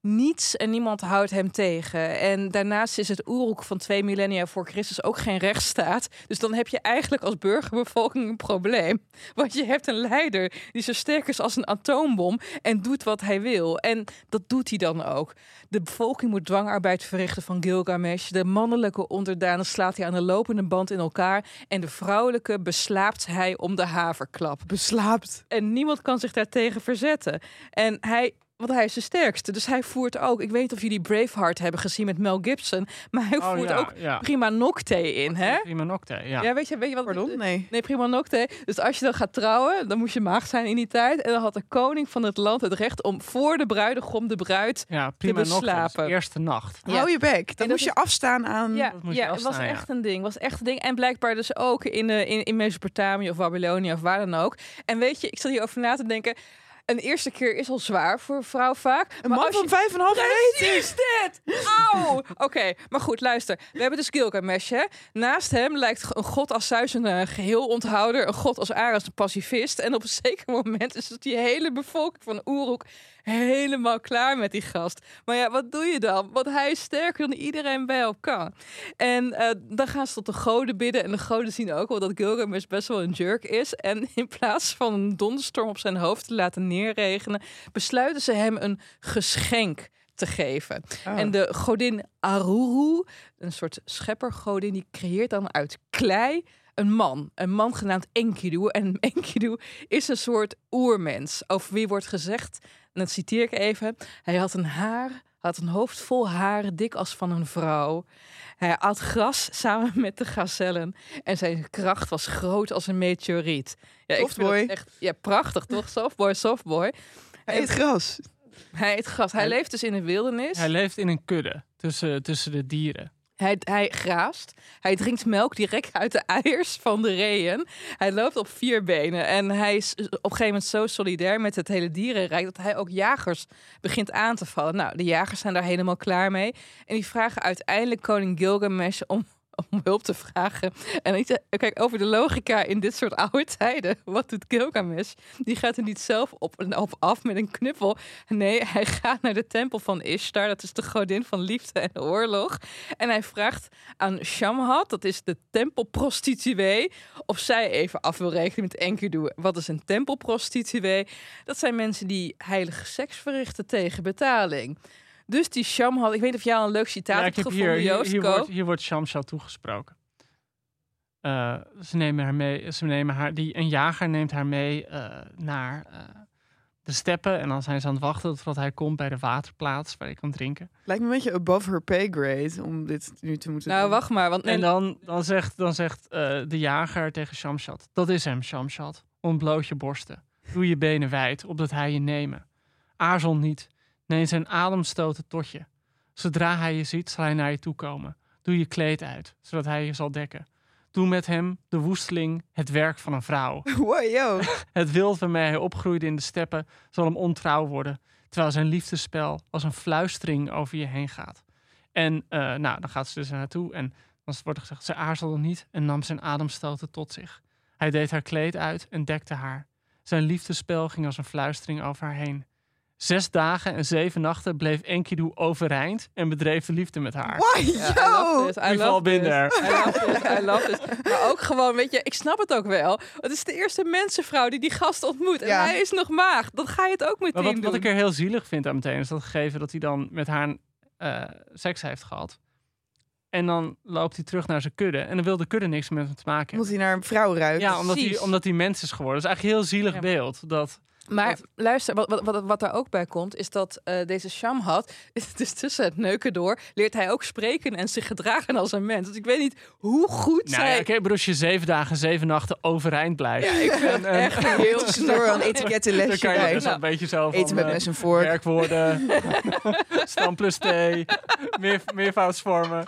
Niets en niemand houdt hem tegen. En daarnaast is het Uruk van twee millennia voor Christus ook geen rechtsstaat. Dus dan heb je eigenlijk als burgerbevolking een probleem. Want je hebt een leider die zo sterk is als een atoombom en doet wat hij wil. En dat doet hij dan ook. De bevolking moet dwangarbeid verrichten van Gilgamesh. De mannelijke onderdanen slaat hij aan de lopende band in elkaar. En de vrouwelijke beslaapt hij om de haverklap. Beslaapt. En niemand kan zich daartegen verzetten. En hij, want hij is de sterkste. Dus hij voert ook. Ik weet niet of jullie Braveheart hebben gezien met Mel Gibson. Maar hij Oh, voert ja, ook ja. prima nocte in, hè? Prima nocte, ja. Ja, weet je, weet je wat? Pardon? Nee. Nee, prima nocte. Dus als je dan gaat trouwen, dan moest je maagd zijn in die tijd. En dan had de koning van het land het recht om voor de bruidegom de bruid. Ja, prima nocte. dus beslapen. Eerste nacht. Ja. Hou je bek. Dan moest je afstaan aan... Ja, dat ja het was afstaan, ja. echt een ding. Was echt een ding. En blijkbaar dus ook in, eh, in, in Mesopotamië of Babylonië of waar dan ook. En weet je, ik zat hierover na te denken. Een eerste keer is al zwaar voor een vrouw vaak. Een maar man van vijf en half meter. Precies dit! Auw! Oké, maar goed, luister. We hebben dus Gilgamesh, hè. Naast hem lijkt een god als Zeus een eh, geheel onthouder. Een god als Ares een pacifist. En op een zeker moment is het die hele bevolking van Uruk helemaal klaar met die gast. Maar ja, wat doe je dan? Want hij is sterker dan iedereen bij elkaar. En eh, dan gaan ze tot de goden bidden. En de goden zien ook wel dat Gilgamesh best wel een jerk is. En in plaats van een donderstorm op zijn hoofd te laten neerregenen... besluiten ze hem een geschenk te geven. Oh. En de godin Aruru, een soort scheppergodin, die creëert dan uit klei een man. Een man genaamd Enkidu. En Enkidu is een soort oermens. Over wie wordt gezegd, en dat citeer ik even... Hij had een haar, had een hoofd vol haren, dik als van een vrouw. Hij at gras samen met de gazellen. En zijn kracht was groot als een meteoriet. Ja, ik Softboy. Echt, ja, prachtig toch? Softboy, softboy. Hij eet gras. Hij eet gras. Hij Hij- leeft dus in de wildernis. Hij leeft in een kudde tussen, tussen de dieren. Hij, hij graast. Hij drinkt melk direct uit de eiers van de reeën. Hij loopt op vier benen. En hij is op een gegeven moment zo solidair met het hele dierenrijk... dat hij ook jagers begint aan te vallen. Nou, de jagers zijn daar helemaal klaar mee. En die vragen uiteindelijk koning Gilgamesh om om hulp te vragen. En ik kijk, over de logica in dit soort oude tijden. Wat doet Gilgamesh? Die gaat er niet zelf op en op af met een knuppel. Nee, hij gaat naar de tempel van Ishtar. Dat is de godin van liefde en oorlog. En hij vraagt aan Shamhat, dat is de tempelprostituee, of zij even af wil rekenen met Enkidu. Wat is een tempelprostituee? Dat zijn mensen die heilige seks verrichten tegen betaling. Dus die Shamhat, ik weet niet of jij al een leuk citaat Ja, hebt ik heb gevonden, hier, Joost, wordt, hier wordt toegesproken. Eh, ze nemen haar mee, ze nemen haar, die, een jager neemt haar mee eh, naar eh, de steppen. En dan zijn ze aan het wachten totdat hij komt bij de waterplaats waar je kan drinken. Lijkt me een beetje above her pay grade om dit nu te moeten Nou, doen. wacht maar, want En dan, dan zegt, dan zegt eh, de jager tegen Shamshat, dat is hem Shamshat, ontbloot je borsten. Doe je benen wijd, opdat hij je nemen. Aarzel niet, neem zijn ademstoten tot je. Zodra hij je ziet, zal hij naar je toe komen. Doe je kleed uit, zodat hij je zal dekken. Doe met hem, de woesteling, het werk van een vrouw. Wow, yo. Het wild waarmee hij opgroeide in de steppen zal hem ontrouw worden, terwijl zijn liefdespel als een fluistering over je heen gaat. En eh, nou, dan gaat ze dus naartoe en dan wordt er gezegd, ze aarzelde niet en nam zijn ademstoten tot zich. Hij deed haar kleed uit en dekte haar. Zijn liefdespel ging als een fluistering over haar heen. Zes dagen en zeven nachten bleef Enkidu overeind en bedreef de liefde met haar. Ja, I love yo. this, I love this. there. I love this, I love this. Maar ook gewoon, weet je, ik snap het ook wel. Het is de eerste mensenvrouw die die gast ontmoet. En Ja. hij is nog maagd. Dan ga je het ook meteen Maar wat, doen. wat ik er heel zielig vind aan meteen is dat gegeven dat hij dan met haar eh, seks heeft gehad. En dan loopt hij terug naar zijn kudde. En dan wil de kudde niks met hem te maken Moet hij naar een vrouw ruikt. Ja, omdat hij, omdat hij mens is geworden. Dat is eigenlijk een heel zielig Ja. beeld. Dat, Maar Wat- luister, wat, wat, wat, wat daar ook bij komt, is dat eh, deze Shamhat, dus tussen het neuken door, leert hij ook spreken en zich gedragen als een mens. Dus ik weet niet hoe goed nou zij... ja, oké, maar als je zeven dagen, zeven nachten overeind blijft. Ja, ik vind het En- echt heel Tussendoor een dan etikettenlesje kan je dus Nou, een beetje zo van Eten met eh, mes en vork. werkwoorden, stam plus T, meer, meervoudsvormen.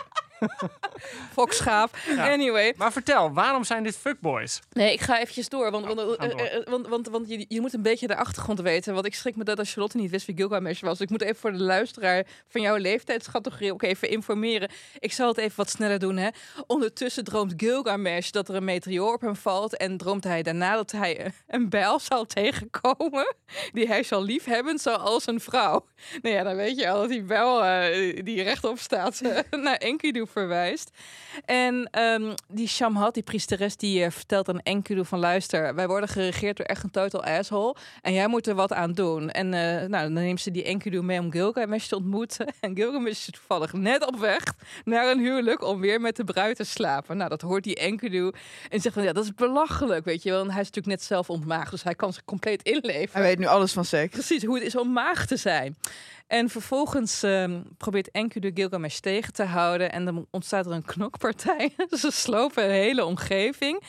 fokschaap. Ja. Anyway. Maar vertel, waarom zijn dit fuckboys? Nee, ik ga eventjes door. Want, Oh, door. eh, eh, want, want, want je, je moet een beetje de achtergrond weten. Want ik schrik me dat als Charlotte niet wist wie Gilgamesh was. Dus ik moet even voor de luisteraar van jouw leeftijdscategorie ook even informeren. Ik zal het even wat sneller doen. Hè. Ondertussen droomt Gilgamesh dat er een meteoor op hem valt. En droomt hij daarna dat hij een- bijl zal tegenkomen. Die hij zal liefhebben zoals een vrouw. Nou ja, dan weet je al dat die bijl eh, die rechtop staat eh, naar Enkidu verwijst. En ehm, die Shamhat, die priesteres, die eh, vertelt aan Enkidu van luister, wij worden geregeerd door echt een total asshole. En jij moet er wat aan doen. En eh, nou, dan neemt ze die Enkidu mee om Gilgamesh te ontmoeten. En Gilgamesh is toevallig net op weg naar een huwelijk om weer met de bruid te slapen. Nou, dat hoort die Enkidu. En zegt van ja, dat is belachelijk, weet je wel. En hij is natuurlijk net zelf ontmaagd, dus hij kan zich compleet inleven Hij weet nu alles van seks. precies hoe het is om maag te zijn. En vervolgens ehm, probeert Enkidu Gilgamesh tegen te houden. En dan ontstaat er een knokpartij. Ze slopen een hele omgeving.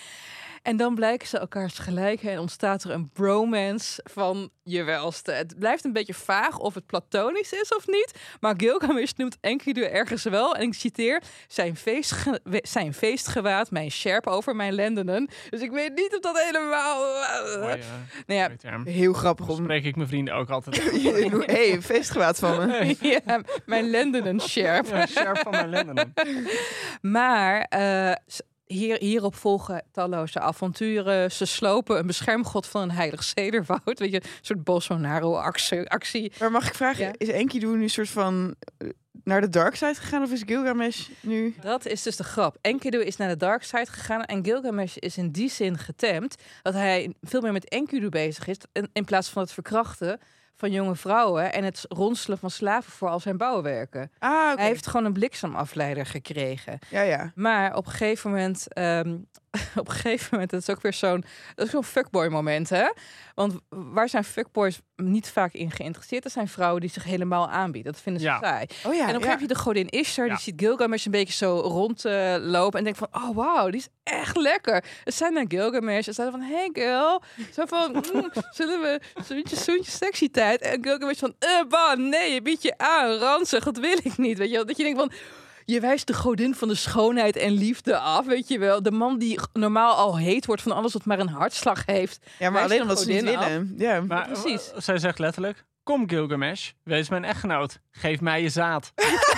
En dan blijken ze elkaars gelijk en ontstaat er een bromance van je welste. Het blijft een beetje vaag of het platonisch is of niet. Maar Gilgamesh noemt Enkidu ergens wel. En ik citeer, zijn, feestge zijn feestgewaad, mijn sjerp over mijn lendenen. Dus ik weet niet of dat helemaal... Mooi, Uh, eh, nou ja. Heel grappig om... spreek ik mijn vrienden ook altijd. Hé, hey, feestgewaad van me. ja, mijn lendenen sjerp. Ja, scherp van mijn lenden. Maar eh, hier, hierop volgen talloze avonturen. Ze slopen een beschermgod van een heilig cederwoud. Weet je, een soort Bolsonaro-actie. actie. Maar mag ik vragen, Ja. is Enkidu nu een soort van eh, naar de dark side gegaan of is Gilgamesh nu... Dat is dus de grap. Enkidu is naar de dark side gegaan en Gilgamesh is in die zin getemd dat hij veel meer met Enkidu bezig is in, in plaats van het verkrachten van jonge vrouwen en het ronselen van slaven voor al zijn bouwwerken. Ah. Hij heeft gewoon een bliksemafleider gekregen. Ja, ja. Maar op een gegeven moment, ehm, op een gegeven moment, dat is ook weer zo'n, dat is zo'n fuckboy moment, hè? Want waar zijn fuckboys niet vaak in geïnteresseerd? Dat zijn vrouwen die zich helemaal aanbieden. Dat vinden ze Ja. saai. Oh ja, en dan ja. heb je de godin Ishtar, Ja. die ziet Gilgamesh een beetje zo rondlopen en denkt van, oh wauw, die is echt lekker. Het zijn naar Gilgamesh en zeiden van, hey girl, zo van, mm, zullen we zoentje, zoentje sexy tijd? En Gilgamesh van, eh, bah, nee, je biedt je aan, ranzig, dat wil ik niet. Weet je, wel. dat je denkt van, je wijst de godin van de schoonheid en liefde af, weet je wel. De man die normaal al heet wordt van alles wat maar een hartslag heeft. Ja, maar alleen de omdat ze niet godin af. willen. Ja. Maar Precies. zij zegt letterlijk: Kom Gilgamesh, wees mijn echtgenoot. Geef mij je zaad.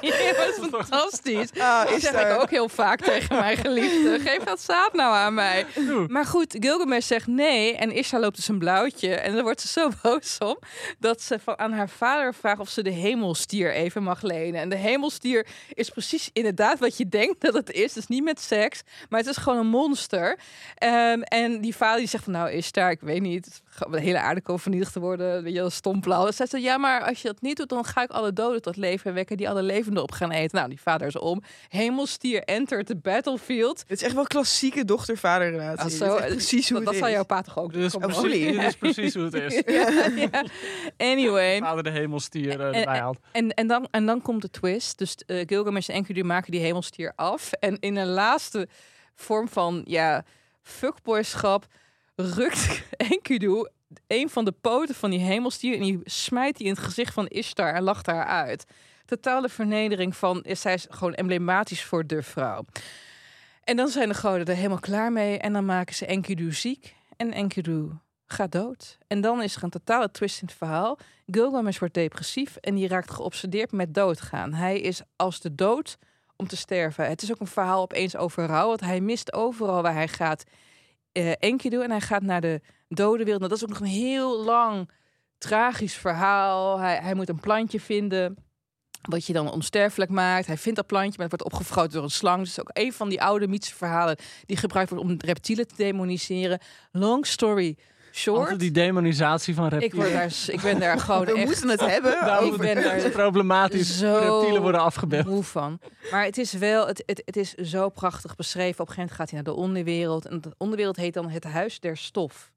Ja, dat is fantastisch. Ah, Dat is zeg daar- ik ook heel vaak tegen mijn geliefde. Geef dat zaad nou aan mij. Doe. Maar goed, Gilgamesh zegt nee. En Isha loopt dus een blauwtje. En dan wordt ze zo boos om. Dat ze van, aan haar vader vraagt of ze de hemelstier even mag lenen. En de hemelstier is precies inderdaad wat je denkt dat het is. Dus niet met seks. Maar het is gewoon een monster. Ehm, en die vader die zegt van nou Ishtar, ik weet niet. De hele aarde komt vernietigd te worden. Weet je, dat stomplauw. Dan zegt ze ja, maar als je dat niet doet, dan ga ik alle doden tot leven wekken die alle levenden op gaan eten. Nou, die vader is om. Hemelstier entert the battlefield. Het is echt wel klassieke dochter-vader relatie. Ah, echt precies hoe dat, dat is. jouw pa toch ook doen? Dus absoluut. Dit is precies hoe het is. ja, ja. Anyway. Vader de hemelstier eh, En- erbij haalt. En, en, dan, en dan komt de twist. Dus eh, Gilgamesh en Enkidu maken die hemelstier af. En in een laatste vorm van ja, fuckboyschap rukt Enkidu een van de poten van die hemelstier en die smijt die in het gezicht van Ishtar en lacht haar uit. Totale vernedering van, zij is gewoon emblematisch voor de vrouw. En dan zijn de goden er helemaal klaar mee en dan maken ze Enkidu ziek en Enkidu gaat dood. En dan is er een totale twist in het verhaal. Gilgamesh wordt depressief en die raakt geobsedeerd met doodgaan. Hij is als de dood om te sterven. Het is ook een verhaal opeens over rouw, want hij mist overal waar hij gaat eh Enkidu en hij gaat naar de dode wereld. Nou, dat is ook nog een heel lang tragisch verhaal. Hij, hij moet een plantje vinden wat je dan onsterfelijk maakt. Hij vindt dat plantje, maar het wordt opgefroten door een slang. Dus ook een van die oude mythische verhalen die gebruikt wordt om reptielen te demoniseren. Long story short. Altijd die demonisatie van Ik, reptielen. word daar, ik ben daar gewoon We echt moeten het hebben. Daarom ik ben daar problematisch. zo Reptielen worden afgebeeld. moe van. Maar het is wel, het, het, het is zo prachtig beschreven. Op een gegeven moment gaat hij naar de onderwereld. En de onderwereld heet dan het Huis der Stof.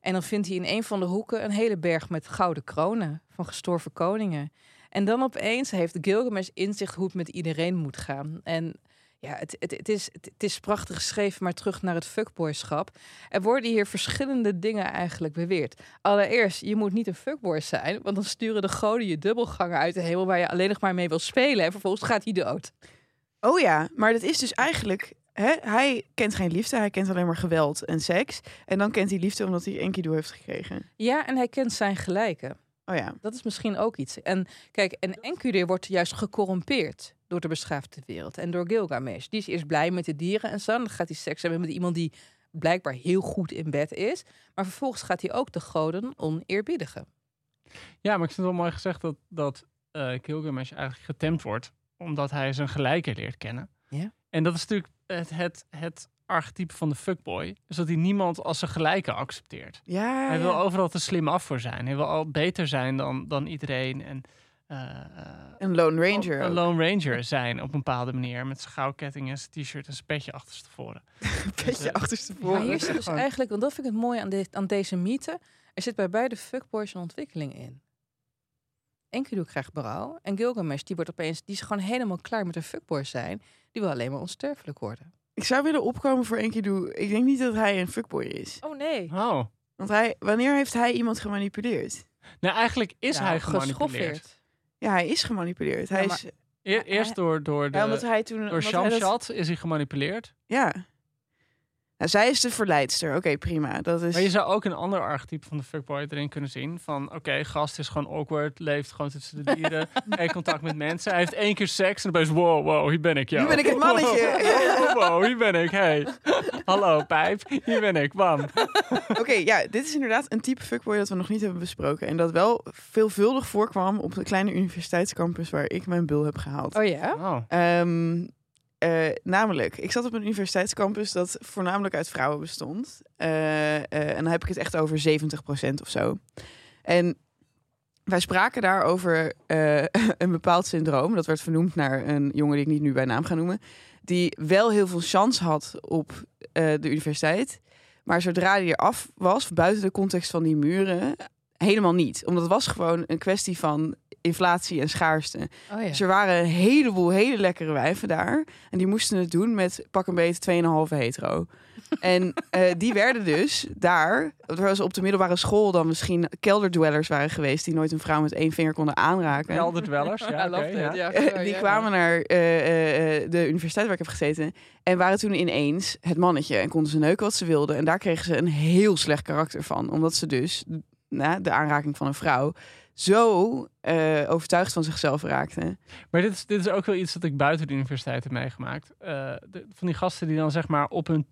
En dan vindt hij in een van de hoeken een hele berg met gouden kronen van gestorven koningen. En dan opeens heeft Gilgamesh inzicht hoe het met iedereen moet gaan. En ja, het, het, het, is, het, het is prachtig geschreven, maar terug naar het fuckboyschap. Er worden hier verschillende dingen eigenlijk beweerd. Allereerst, je moet niet een fuckboy zijn, want dan sturen de goden je dubbelganger uit de hemel waar je alleen nog maar mee wil spelen. En vervolgens gaat hij dood. Oh ja, maar dat is dus eigenlijk... Hij kent geen liefde, hij kent alleen maar geweld en seks. En dan kent hij liefde omdat hij Enkidu heeft gekregen. Ja, en hij kent zijn gelijken. Oh ja. Dat is misschien ook iets. En kijk, en Enkidu wordt juist gecorrumpeerd door de beschaafde wereld en door Gilgamesh. Die is eerst blij met de dieren en zo. Dan gaat hij seks hebben met iemand die blijkbaar heel goed in bed is. Maar vervolgens gaat hij ook de goden oneerbiedigen. Ja, maar ik vind het wel mooi gezegd dat, dat eh Gilgamesh eigenlijk getemd wordt. Omdat hij zijn gelijke leert kennen. Ja. En dat is natuurlijk het, het, het archetype van de fuckboy. Is dat hij niemand als zijn gelijke accepteert. Ja, Hij wil overal te slim af voor zijn. Hij wil al beter zijn dan, dan iedereen. En eh, eh, Een Lone Ranger Een. Lone Ranger zijn op een bepaalde manier. Met zijn goudketting en zijn t-shirt en zijn petje achterstevoren. Beetje eh, achterstevoren. Maar hier zit dus eigenlijk, want dat vind ik het mooie aan, de, aan deze mythe. Er zit bij beide fuckboys een ontwikkeling in. Enkidu krijgt berouw. En Gilgamesh, die wordt opeens, die is gewoon helemaal klaar met een fuckboy zijn. Die wil alleen maar onsterfelijk worden. Ik zou willen opkomen voor Enkidu. Ik denk niet dat hij een fuckboy is. Oh nee. Oh. Want hij, wanneer heeft hij iemand gemanipuleerd? Nou, eigenlijk is hij gemanipuleerd. geschoffeerd. Ja, hij is gemanipuleerd. Hij Ja, maar- is, E- eerst door, door, de, ja, omdat hij toen... door omdat hij dat- Shamshat is hij gemanipuleerd. Ja. Nou, zij is de verleidster. Oké, prima. Dat is... Maar je zou ook een ander archetype van de fuckboy erin kunnen zien. Van, oké, gast is gewoon awkward, leeft gewoon tussen de dieren, geen contact met mensen. Hij heeft één keer seks en dan ben je, wow, wow, hier ben ik, ja. Nu ben ik het mannetje. Wow, wow, hier ben ik, hey. Hallo, pijp, hier ben ik, bam. Oké, ja, dit is inderdaad een type fuckboy dat we nog niet hebben besproken. En dat wel veelvuldig voorkwam op de kleine universiteitscampus waar ik mijn bul heb gehaald. Oh ja? Oh, Ehm, eh, namelijk, ik zat op een universiteitscampus dat voornamelijk uit vrouwen bestond. Eh, eh, en dan heb ik het echt over 70% of zo. En wij spraken daar over een bepaald syndroom. Dat werd vernoemd naar een jongen die ik niet nu bij naam ga noemen. Die wel heel veel chance had op de universiteit. Maar zodra hij eraf was, buiten de context van die muren, helemaal niet. Omdat het was gewoon een kwestie van... inflatie en schaarste. Oh ja. Dus er waren een heleboel hele lekkere wijven daar. En die moesten het doen met pak een beet 2,5 hetero. En eh, die werden dus daar, terwijl ze op de middelbare school dan misschien kelderdwellers waren geweest, die nooit een vrouw met één vinger konden aanraken. Kelderdwellers. Ja, die kwamen naar eh, eh, eh, de universiteit waar ik heb gezeten. En waren toen ineens het mannetje. En konden ze neuken wat ze wilden. En daar kregen ze een heel slecht karakter van. Omdat ze dus na de aanraking van een vrouw zo eh, overtuigd van zichzelf raakten. Maar dit is, dit is ook wel iets dat ik buiten de universiteit heb meegemaakt. Eh, de- van die gasten die dan zeg maar op hun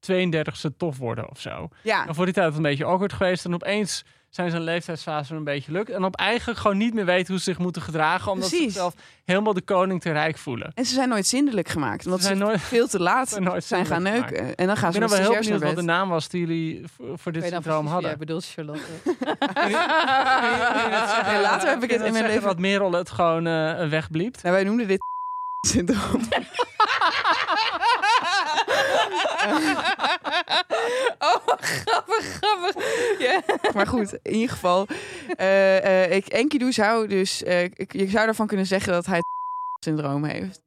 32e tof worden of zo. Ja, En voor die tijd een beetje awkward geweest. En opeens zijn ze een leeftijdsfase een beetje lukt. En op eigenlijk gewoon niet meer weten hoe ze zich moeten gedragen. Omdat ze zichzelf helemaal de koning te rijk voelen. en ze zijn nooit zindelijk gemaakt. Omdat Ze ze, zijn nooit- veel te laat zijn nooit zijn gaan neuken. En dan gaan Ik ze ben met dan wel heel benieuwd wat de naam was die jullie voor, voor dit Ik syndroom wie hadden. jij bedoelt, Charlotte. Nee, later heb ik het in mijn leven... Wat Merel het gewoon eh wegbliept. Nou, wij noemden dit syndroom. Grappig, grappig. Ja. Maar goed, in ieder geval. eh eh ik, Enkidu zou dus... eh, ik, je zou daarvan kunnen zeggen dat hij het syndroom heeft.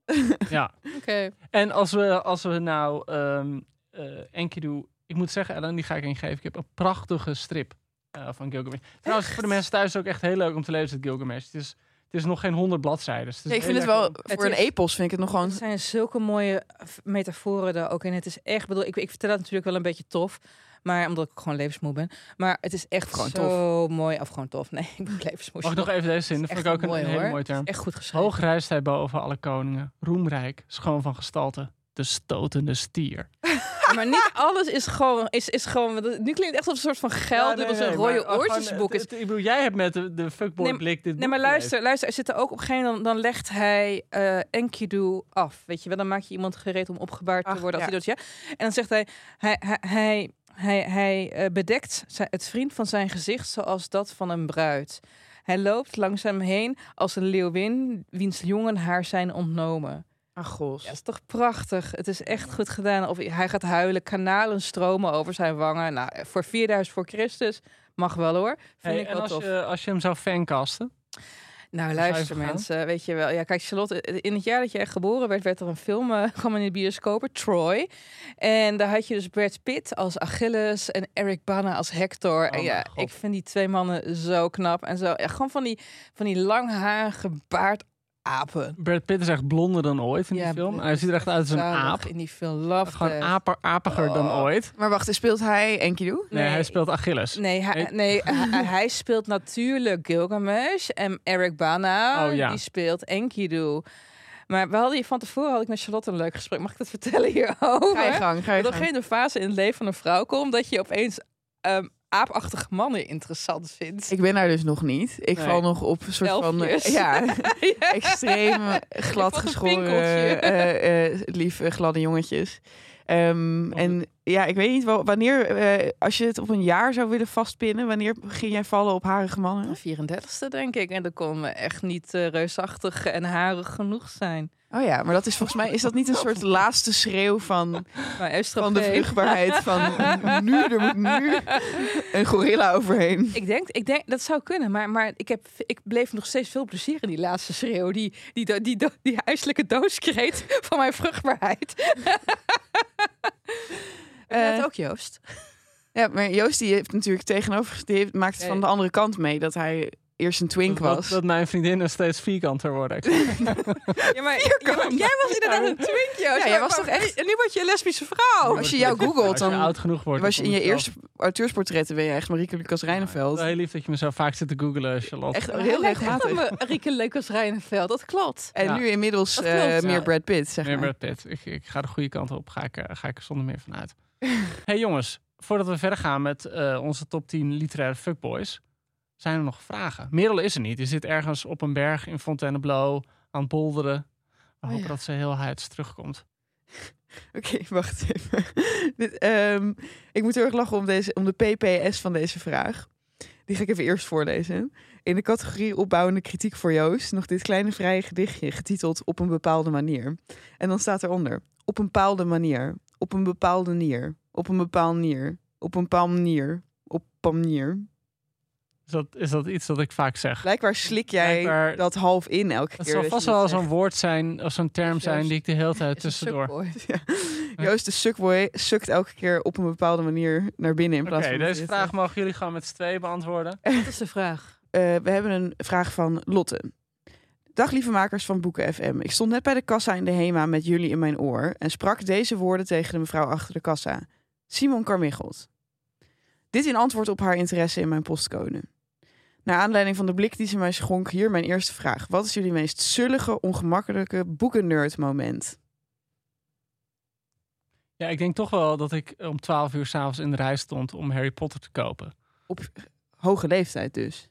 Ja. Oké. En als we, als we nou ehm eh Enkidu... Ik moet zeggen, Ellen, die ga ik ingeven. Ik heb een prachtige strip eh, van Gilgamesh. Trouwens, voor de mensen thuis ook echt heel leuk om te lezen, het Gilgamesh. Het is, het is nog geen honderd bladzijden. dus ik vind het wel... om- Voor een Het epos vind ik het nog gewoon... Het zijn zulke mooie metaforen er ook in. Het is echt, bedoel, ik, ik vertel het natuurlijk wel een beetje tof. Maar omdat ik gewoon levensmoe ben. Maar het is echt Gewoon zo mooi. Of gewoon tof. Nee, ik ben levensmoe. Mag ik nog even deze zin? Dat vond ik ook een, mooi, een hele mooie term. Echt goed geschreven. Hoog rijst hij boven alle koningen. Roemrijk, schoon van gestalte. De stotende stier. Maar niet alles is gewoon... Is, is gewoon nu klinkt het echt als een soort van geld. was een rode oortjesboek. Is, Ik bedoel, jij hebt met de, de fuckboy Nee, blik dit Nee, maar luister, luister. Er zitten ook op een gegeven moment, dan, dan legt hij eh Enkidu af. Weet je wel, dan maak je iemand gereed om opgebaard te Ach, worden. Als ja. hij doet, ja. En dan zegt hij, hij, hij, hij, hij, hij eh, bedekt het vriend van zijn gezicht zoals dat van een bruid. Hij loopt langzaam heen als een leeuwin, wiens jongen haar zijn ontnomen. Ach. Ja, dat is toch prachtig. Het is echt goed gedaan. Of hij gaat huilen, kanalen stromen over zijn wangen. Nou, voor 4000 voor Christus mag wel hoor. Vind Hey, ik en wel als tof. je, als je hem zou fancasten? Nou, je luister mensen, weet je wel. Ja, kijk, Charlotte, in het jaar dat jij geboren werd, werd er een film kwam in de bioscopen, Troy. En daar had je dus Brad Pitt als Achilles en Eric Bana als Hector. en Oh ja, mijn God. ik vind die twee mannen zo knap en zo. Ja, gewoon van die, van die langharige baardapen. Brad Pitt is echt blonder dan ooit in die film. Hij ziet er echt uit als een aap. In die film Love Gewoon aper, apiger dan Oh. ooit. Maar wacht, speelt hij Enkidu? Nee, Nee. hij speelt Achilles. Nee, hij, nee hij, hij speelt natuurlijk Gilgamesh. En Eric Bana, Oh, ja. die speelt Enkidu. Maar we hadden hier van tevoren had ik met Charlotte een leuk gesprek. Mag ik dat vertellen hierover? Ga je gang, ga je Dat er geen fase in het leven van een vrouw komt dat je opeens ehm, aapachtige mannen interessant vindt. Ik ben daar dus nog niet. Ik Nee. val nog op een soort van... eh, ja, Ja. extreem glad Wat een geschoren, pinkeltje. eh, lief eh, gladde jongetjes. Wat en ja, ik weet niet wel, wanneer, eh, als je het op een jaar zou willen vastpinnen, wanneer ging jij vallen op harige mannen? De 34ste denk ik. En dat kon echt niet eh, reusachtig en harig genoeg zijn. Oh ja, maar dat is volgens mij, is dat niet een soort laatste schreeuw van, van de vruchtbaarheid? Van nu, er moet nu een gorilla overheen. Ik denk, ik denk, dat zou kunnen, maar, maar ik, heb, ik bleef nog steeds veel plezier in die laatste schreeuw. Die, die, die, die, die, die huiselijke dooskreet van mijn vruchtbaarheid. Eh, Uh, dat ook, Joost? Ja, maar Joost die heeft natuurlijk tegenover, die heeft, maakt het van de andere kant mee. Dat hij eerst een twink Dat, was. dat mijn vriendinnen steeds vierkanter worden. Ja, maar, ja, jij was inderdaad een twink, Joost. Ja, jij was toch echt- En nu word je een lesbische vrouw. als je jou googelt, Als je dan oud genoeg wordt. was je in dan je eerste auteursportretten ben je echt Marieke Lucas Rijneveld. Wel heel lief dat je me zo vaak zit te googlen, Charlotte. Echt heel regelmatig. op me, Rieke Leukers Rijnenveld, dat klopt. En Ja. nu inmiddels Dat eh, klopt. meer Ja. Brad Pitt, zeg Meer maar. Brad Pitt. Ik, ik ga de goede kant op. Ga ik, eh, ga ik er zonder meer vanuit. hey jongens, voordat we verder gaan met eh, onze top 10 literaire fuckboys, zijn er nog vragen. Merel is er niet. Die zit ergens op een berg in Fontainebleau aan het bolderen. We hopen ja. dat ze heel heids terugkomt. Oké, wacht even. Dit, ehm, ik moet heel erg lachen om, deze, om de PPS van deze vraag. Die ga ik even eerst voorlezen. In de categorie opbouwende kritiek voor Joost nog dit kleine vrije gedichtje getiteld Op een bepaalde manier. En dan staat eronder: Op een bepaalde manier, op een bepaalde nier, op een bepaalde nier, op een bepaalde manier, op een manier. Is dat, is dat iets dat ik vaak zeg? Blijkbaar slik jij Blijkbaar- dat half in elke Het keer. zal dat vast wel het zo'n woord zijn of zo'n term zijn die ik de hele tijd tussendoor. sukboy. Joost de suckboy sukt elke keer op een bepaalde manier naar binnen in plaats van... deze vraag het, mogen jullie gewoon met z'n tweeën beantwoorden. Wat is de vraag? eh, we hebben een vraag van Lotte. Dag lieve makers van Boeken FM. Ik stond net bij de kassa in de HEMA met jullie in mijn oor... en sprak deze woorden tegen de mevrouw achter de kassa. Simon Carmichelt. Dit in antwoord op haar interesse in mijn postcode. Naar aanleiding van de blik die ze mij schonk, hier mijn eerste vraag. Wat is jullie meest zullige, ongemakkelijke boekennerd moment? Ja, ik denk toch wel dat ik om 12 uur s'avonds in de rij stond om Harry Potter te kopen. Op hoge leeftijd dus.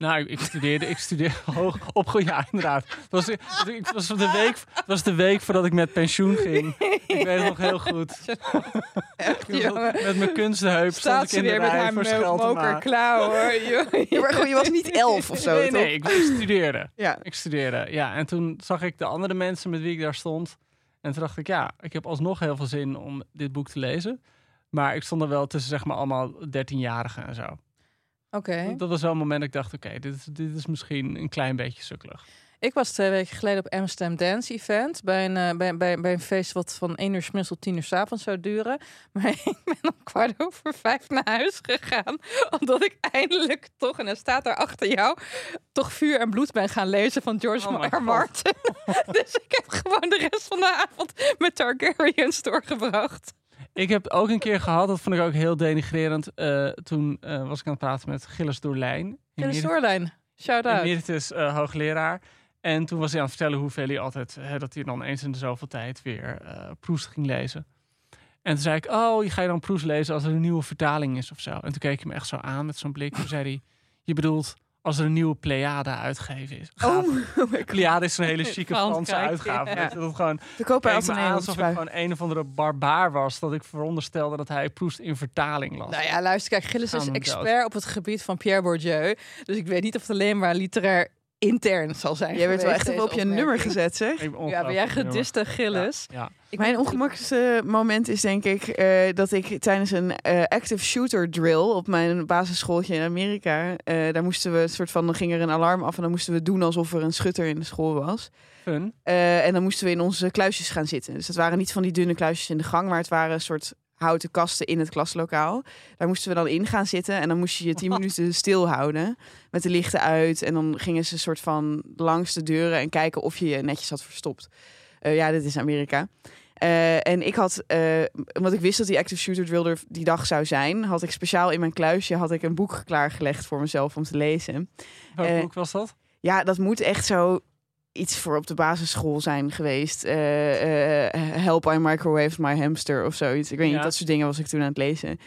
Nou, ik, studeerde, ik studeerde hoog op. Ja, inderdaad. Het was, het was, de week, het was de week voordat ik met pensioen ging. Ik weet het nog heel goed. Echt, met mijn kunstheup Staat stond ik ze in de weer met rij haar voor mo- Scheltema. mokerklauw, hoor. Ja, maar goed, je was niet elf of zo, Nee, toch? nee, ik, studeerde. Ja. Ik studeerde, ja. En toen zag ik de andere mensen met wie ik daar stond. En toen dacht ik, ja, ik heb alsnog heel veel zin om dit boek te lezen. Maar ik stond er wel tussen, zeg maar, allemaal 13-jarigen en zo. Oké. Dat was wel een moment dat ik dacht, oké, dit, is- dit is misschien een klein beetje sukkelig. Ik was twee weken geleden op Amsterdam Dance Event. Bij een, eh, bij, bij, bij een feest wat van 1 uur 's middags tot 10 uur 's avonds zou duren. Maar ik ben om kwart over vijf naar huis gegaan. Omdat ik eindelijk toch, en dan staat daar achter jou, toch vuur en bloed ben gaan lezen van George Oh R. Martin. dus ik heb gewoon de rest van de avond met Targaryens doorgebracht. Ik heb ook een keer gehad, dat vond ik ook heel denigrerend. eh, toen eh, was ik aan het praten met Gilles Doorlijn. De Emeri- stoorlijn. Shout out. Emeritus eh, hoogleraar. En toen was hij aan het vertellen hoeveel hij altijd... Hè, dat hij dan eens in de zoveel tijd weer Proest ging lezen. En toen zei ik, oh, je ga je dan Proest lezen als er een nieuwe vertaling is of zo. En toen keek hij me echt zo aan met zo'n blik. Toen zei hij, je bedoelt als er een nieuwe Pleiade uitgegeven is. Oh, my. Pleiade is een hele chique Frans Franse uitgave. ja. Dat gewoon kopen keek als een alsof ik gewoon een of andere barbaar was. Dat ik veronderstelde dat hij Proest in vertaling las. Nou ja, luister, kijk, Gilles is expert op het gebied van Pierre Bourdieu. Dus ik weet niet of het alleen maar literair intern zal zijn. Jij werd wel echt op je nummer gezet, zeg. Ja, ben jij nummer. gediste Gilles? Ja. Ik Mijn ongemakkelijkste moment is denk ik eh, dat ik tijdens een eh, active shooter drill op mijn basisschooltje in Amerika, eh, daar moesten we een soort van, dan ging er een alarm af en dan moesten we doen alsof er een schutter in de school was. Fun. Eh, en dan moesten we in onze kluisjes gaan zitten. Dus het waren niet van die dunne kluisjes in de gang, maar het waren een soort houten kasten in het klaslokaal. Daar moesten we dan in gaan zitten en dan moest je je tien minuten stilhouden met de lichten uit. En dan gingen ze een soort van langs de deuren en kijken of je je netjes had verstopt. Eh, ja, dit is Amerika. Eh, en ik had, eh, omdat ik wist dat die active shooter drill er die dag zou zijn, had ik speciaal in mijn kluisje had ik een boek klaargelegd voor mezelf om te lezen. Welk boek was dat? Ja, dat moet echt zo iets voor op de basisschool zijn geweest. Eh, eh, help, I microwaved my hamster of zoiets. Ik weet Ja. niet, dat soort dingen was ik toen aan het lezen.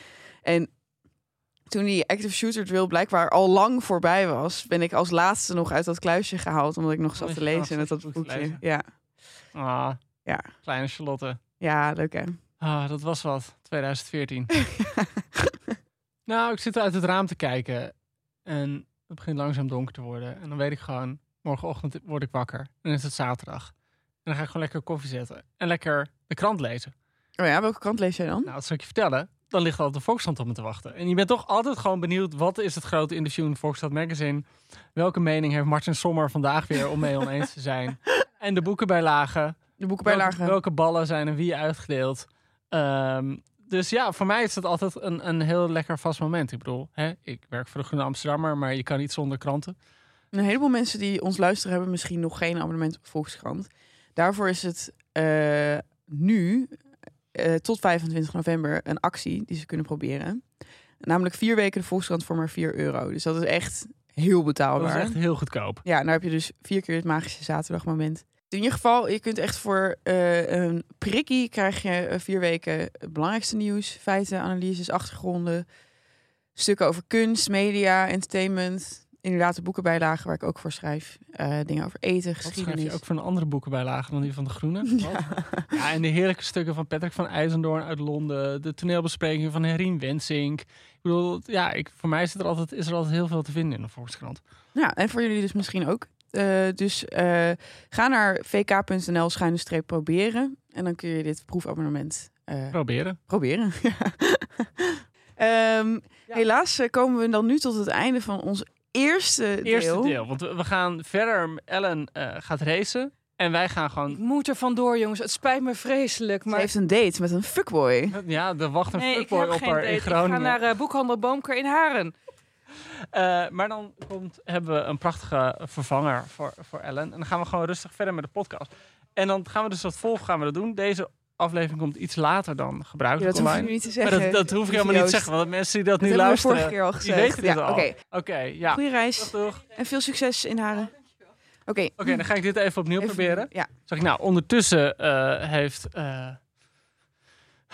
En toen die active shooter drill blijkbaar al lang voorbij was, ben ik als laatste nog uit dat kluisje gehaald, omdat ik nog zat Oh, te lezen met dat boekje. Ja. Ah, Ja. kleine Charlotte. ja, leuk hè. Ah, dat was wat. 2014. nou, ik zit uit het raam te kijken. En het begint langzaam donker te worden. En dan weet ik gewoon, morgenochtend word ik wakker. En dan is het zaterdag. En dan ga ik gewoon lekker koffie zetten. En lekker de krant lezen. Oh ja, welke krant lees jij dan? Nou, dat zal ik je vertellen. Dan ligt altijd de Volkskrant op me te wachten. En je bent toch altijd gewoon benieuwd... wat is het grote interview in de Volkskrant Magazine? Welke mening heeft Martin Sommer vandaag weer om mee oneens te zijn? En de boekenbijlagen. De boekenbijlagen. Welke, welke ballen zijn en wie uitgedeeld? Ehm, dus ja, voor mij is het altijd een, een heel lekker vast moment. Ik bedoel, hè, ik werk voor de Groene Amsterdammer, maar je kan niet zonder kranten. Een heleboel mensen die ons luisteren hebben misschien nog geen abonnement op Volkskrant. Daarvoor is het eh, nu eh, tot 25 november een actie die ze kunnen proberen. Namelijk vier weken de Volkskrant voor maar 4 euro. Dus dat is echt heel Dat betaalbaar. is echt heel goedkoop. Ja, nou heb je dus vier keer het magische zaterdagmoment. In ieder geval, je kunt echt voor eh, een prikkie krijg je vier weken het belangrijkste nieuws, feiten, analyses, achtergronden, stukken over kunst, media, entertainment. Inderdaad, de boekenbijlagen waar ik ook voor schrijf. Eh, dingen over eten, Wat schrijf geschiedenis. je ook voor een andere boekenbijlage dan die van de Groene? Wat? Ja, en de heerlijke stukken van Patrick van IJzendoorn uit Londen. De toneelbesprekingen van Herien Wensink. Ik bedoel, ja, ik, voor mij is er, altijd, is er altijd heel veel te vinden in de Volkskrant. Ja, en voor jullie dus misschien ook. Eh, dus eh, ga naar vk.nl schuine streep proberen. En dan kun je dit proefabonnement Proberen. proberen. Ehm, Helaas komen we dan nu tot het einde van ons eerste, Eerste deel. deel. Want we we gaan verder. Ellen eh, gaat racen. En wij gaan Ik gewoon... moet er vandoor, jongens. Het spijt me vreselijk. Ze Maar heeft een date met een fuckboy. Ja, er wacht een nee, ik fuckboy heb op geen haar date. in Ik ga Groningen. naar eh, boekhandel Boomker in Haren. Eh, maar dan komt, hebben we een prachtige vervanger voor, voor Ellen. En dan gaan we gewoon rustig verder met de podcast. En dan gaan we dus dat volg gaan we dat doen. Deze aflevering komt iets later dan Ja, gebruikelijk dat hoef online. niet te maar dat, dat hoef ik helemaal niet te zeggen. Want mensen die dat, Dat we luisteren, vorige keer al die gezegd. weten dit ja, al. Oké, ja. goede reis. En veel succes in Haren. Oké. Oké, dan ga ik dit even opnieuw Even- proberen. Ja. Zeg ik, nou, ondertussen eh, heeft... eh,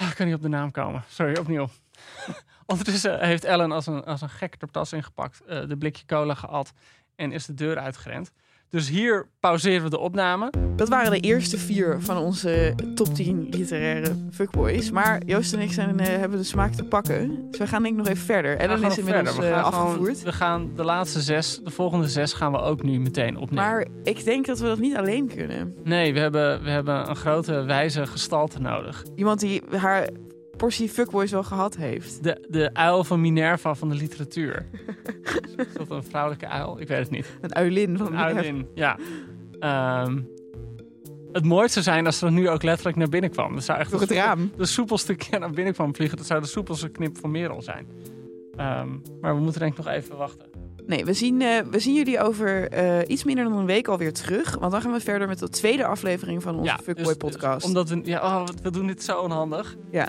ik kan niet op de naam komen. Sorry, opnieuw. ondertussen heeft Ellen als een, als een gek de tas ingepakt, eh, de blikje cola geat en is de deur uitgerend. Dus hier pauzeren we de opname. Dat waren de eerste vier van onze top 10 literaire fuckboys. Maar Joost en ik zijn, eh, hebben de smaak te pakken. Dus we gaan denk ik nog even verder. Ellen gaan is inmiddels. We eh, gaan gewoon- afgevoerd. we gaan de laatste zes, de volgende zes gaan we ook nu meteen opnemen. Maar ik denk dat we dat niet alleen kunnen. Nee, we hebben, we hebben een grote wijze gestalte nodig. Iemand die haar portie fuckboys wel gehad heeft. De, de uil van Minerva van de literatuur. is dat een vrouwelijke uil? Ik weet het niet. Een uilin van Een uilin, ja. Ehm, het mooiste zou zijn als er nu ook letterlijk naar binnen kwam. Dat zou echt Door de het raam. De soepelste keer naar binnen kwam vliegen. Dat zou de soepelste knip van Merel zijn. Ehm, maar we moeten denk ik nog even wachten. Nee, we zien, eh, we zien jullie over eh, iets minder dan een week alweer terug. Want dan gaan we verder met de tweede aflevering van onze Fuckboy dus- podcast. dus omdat we, ja, oh, we doen dit zo onhandig. Ja.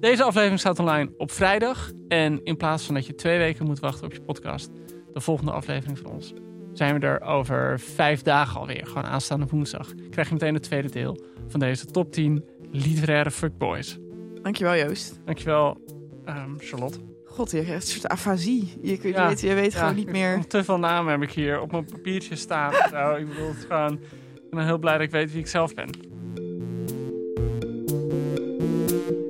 Deze aflevering staat online op vrijdag. En in plaats van dat je twee weken moet wachten op je podcast, de volgende aflevering van ons, zijn we er over vijf dagen alweer. Gewoon aanstaande woensdag. Krijg je meteen het tweede deel van deze top 10 literaire fuckboys. Dankjewel Joost. Dankjewel, ehm, Charlotte. God, je een soort afasie. Je, weet, je gewoon niet meer. Te veel namen heb ik hier op mijn papiertje staan. nou, ik bedoel, gewoon, ik ben heel blij dat ik weet wie ik zelf ben.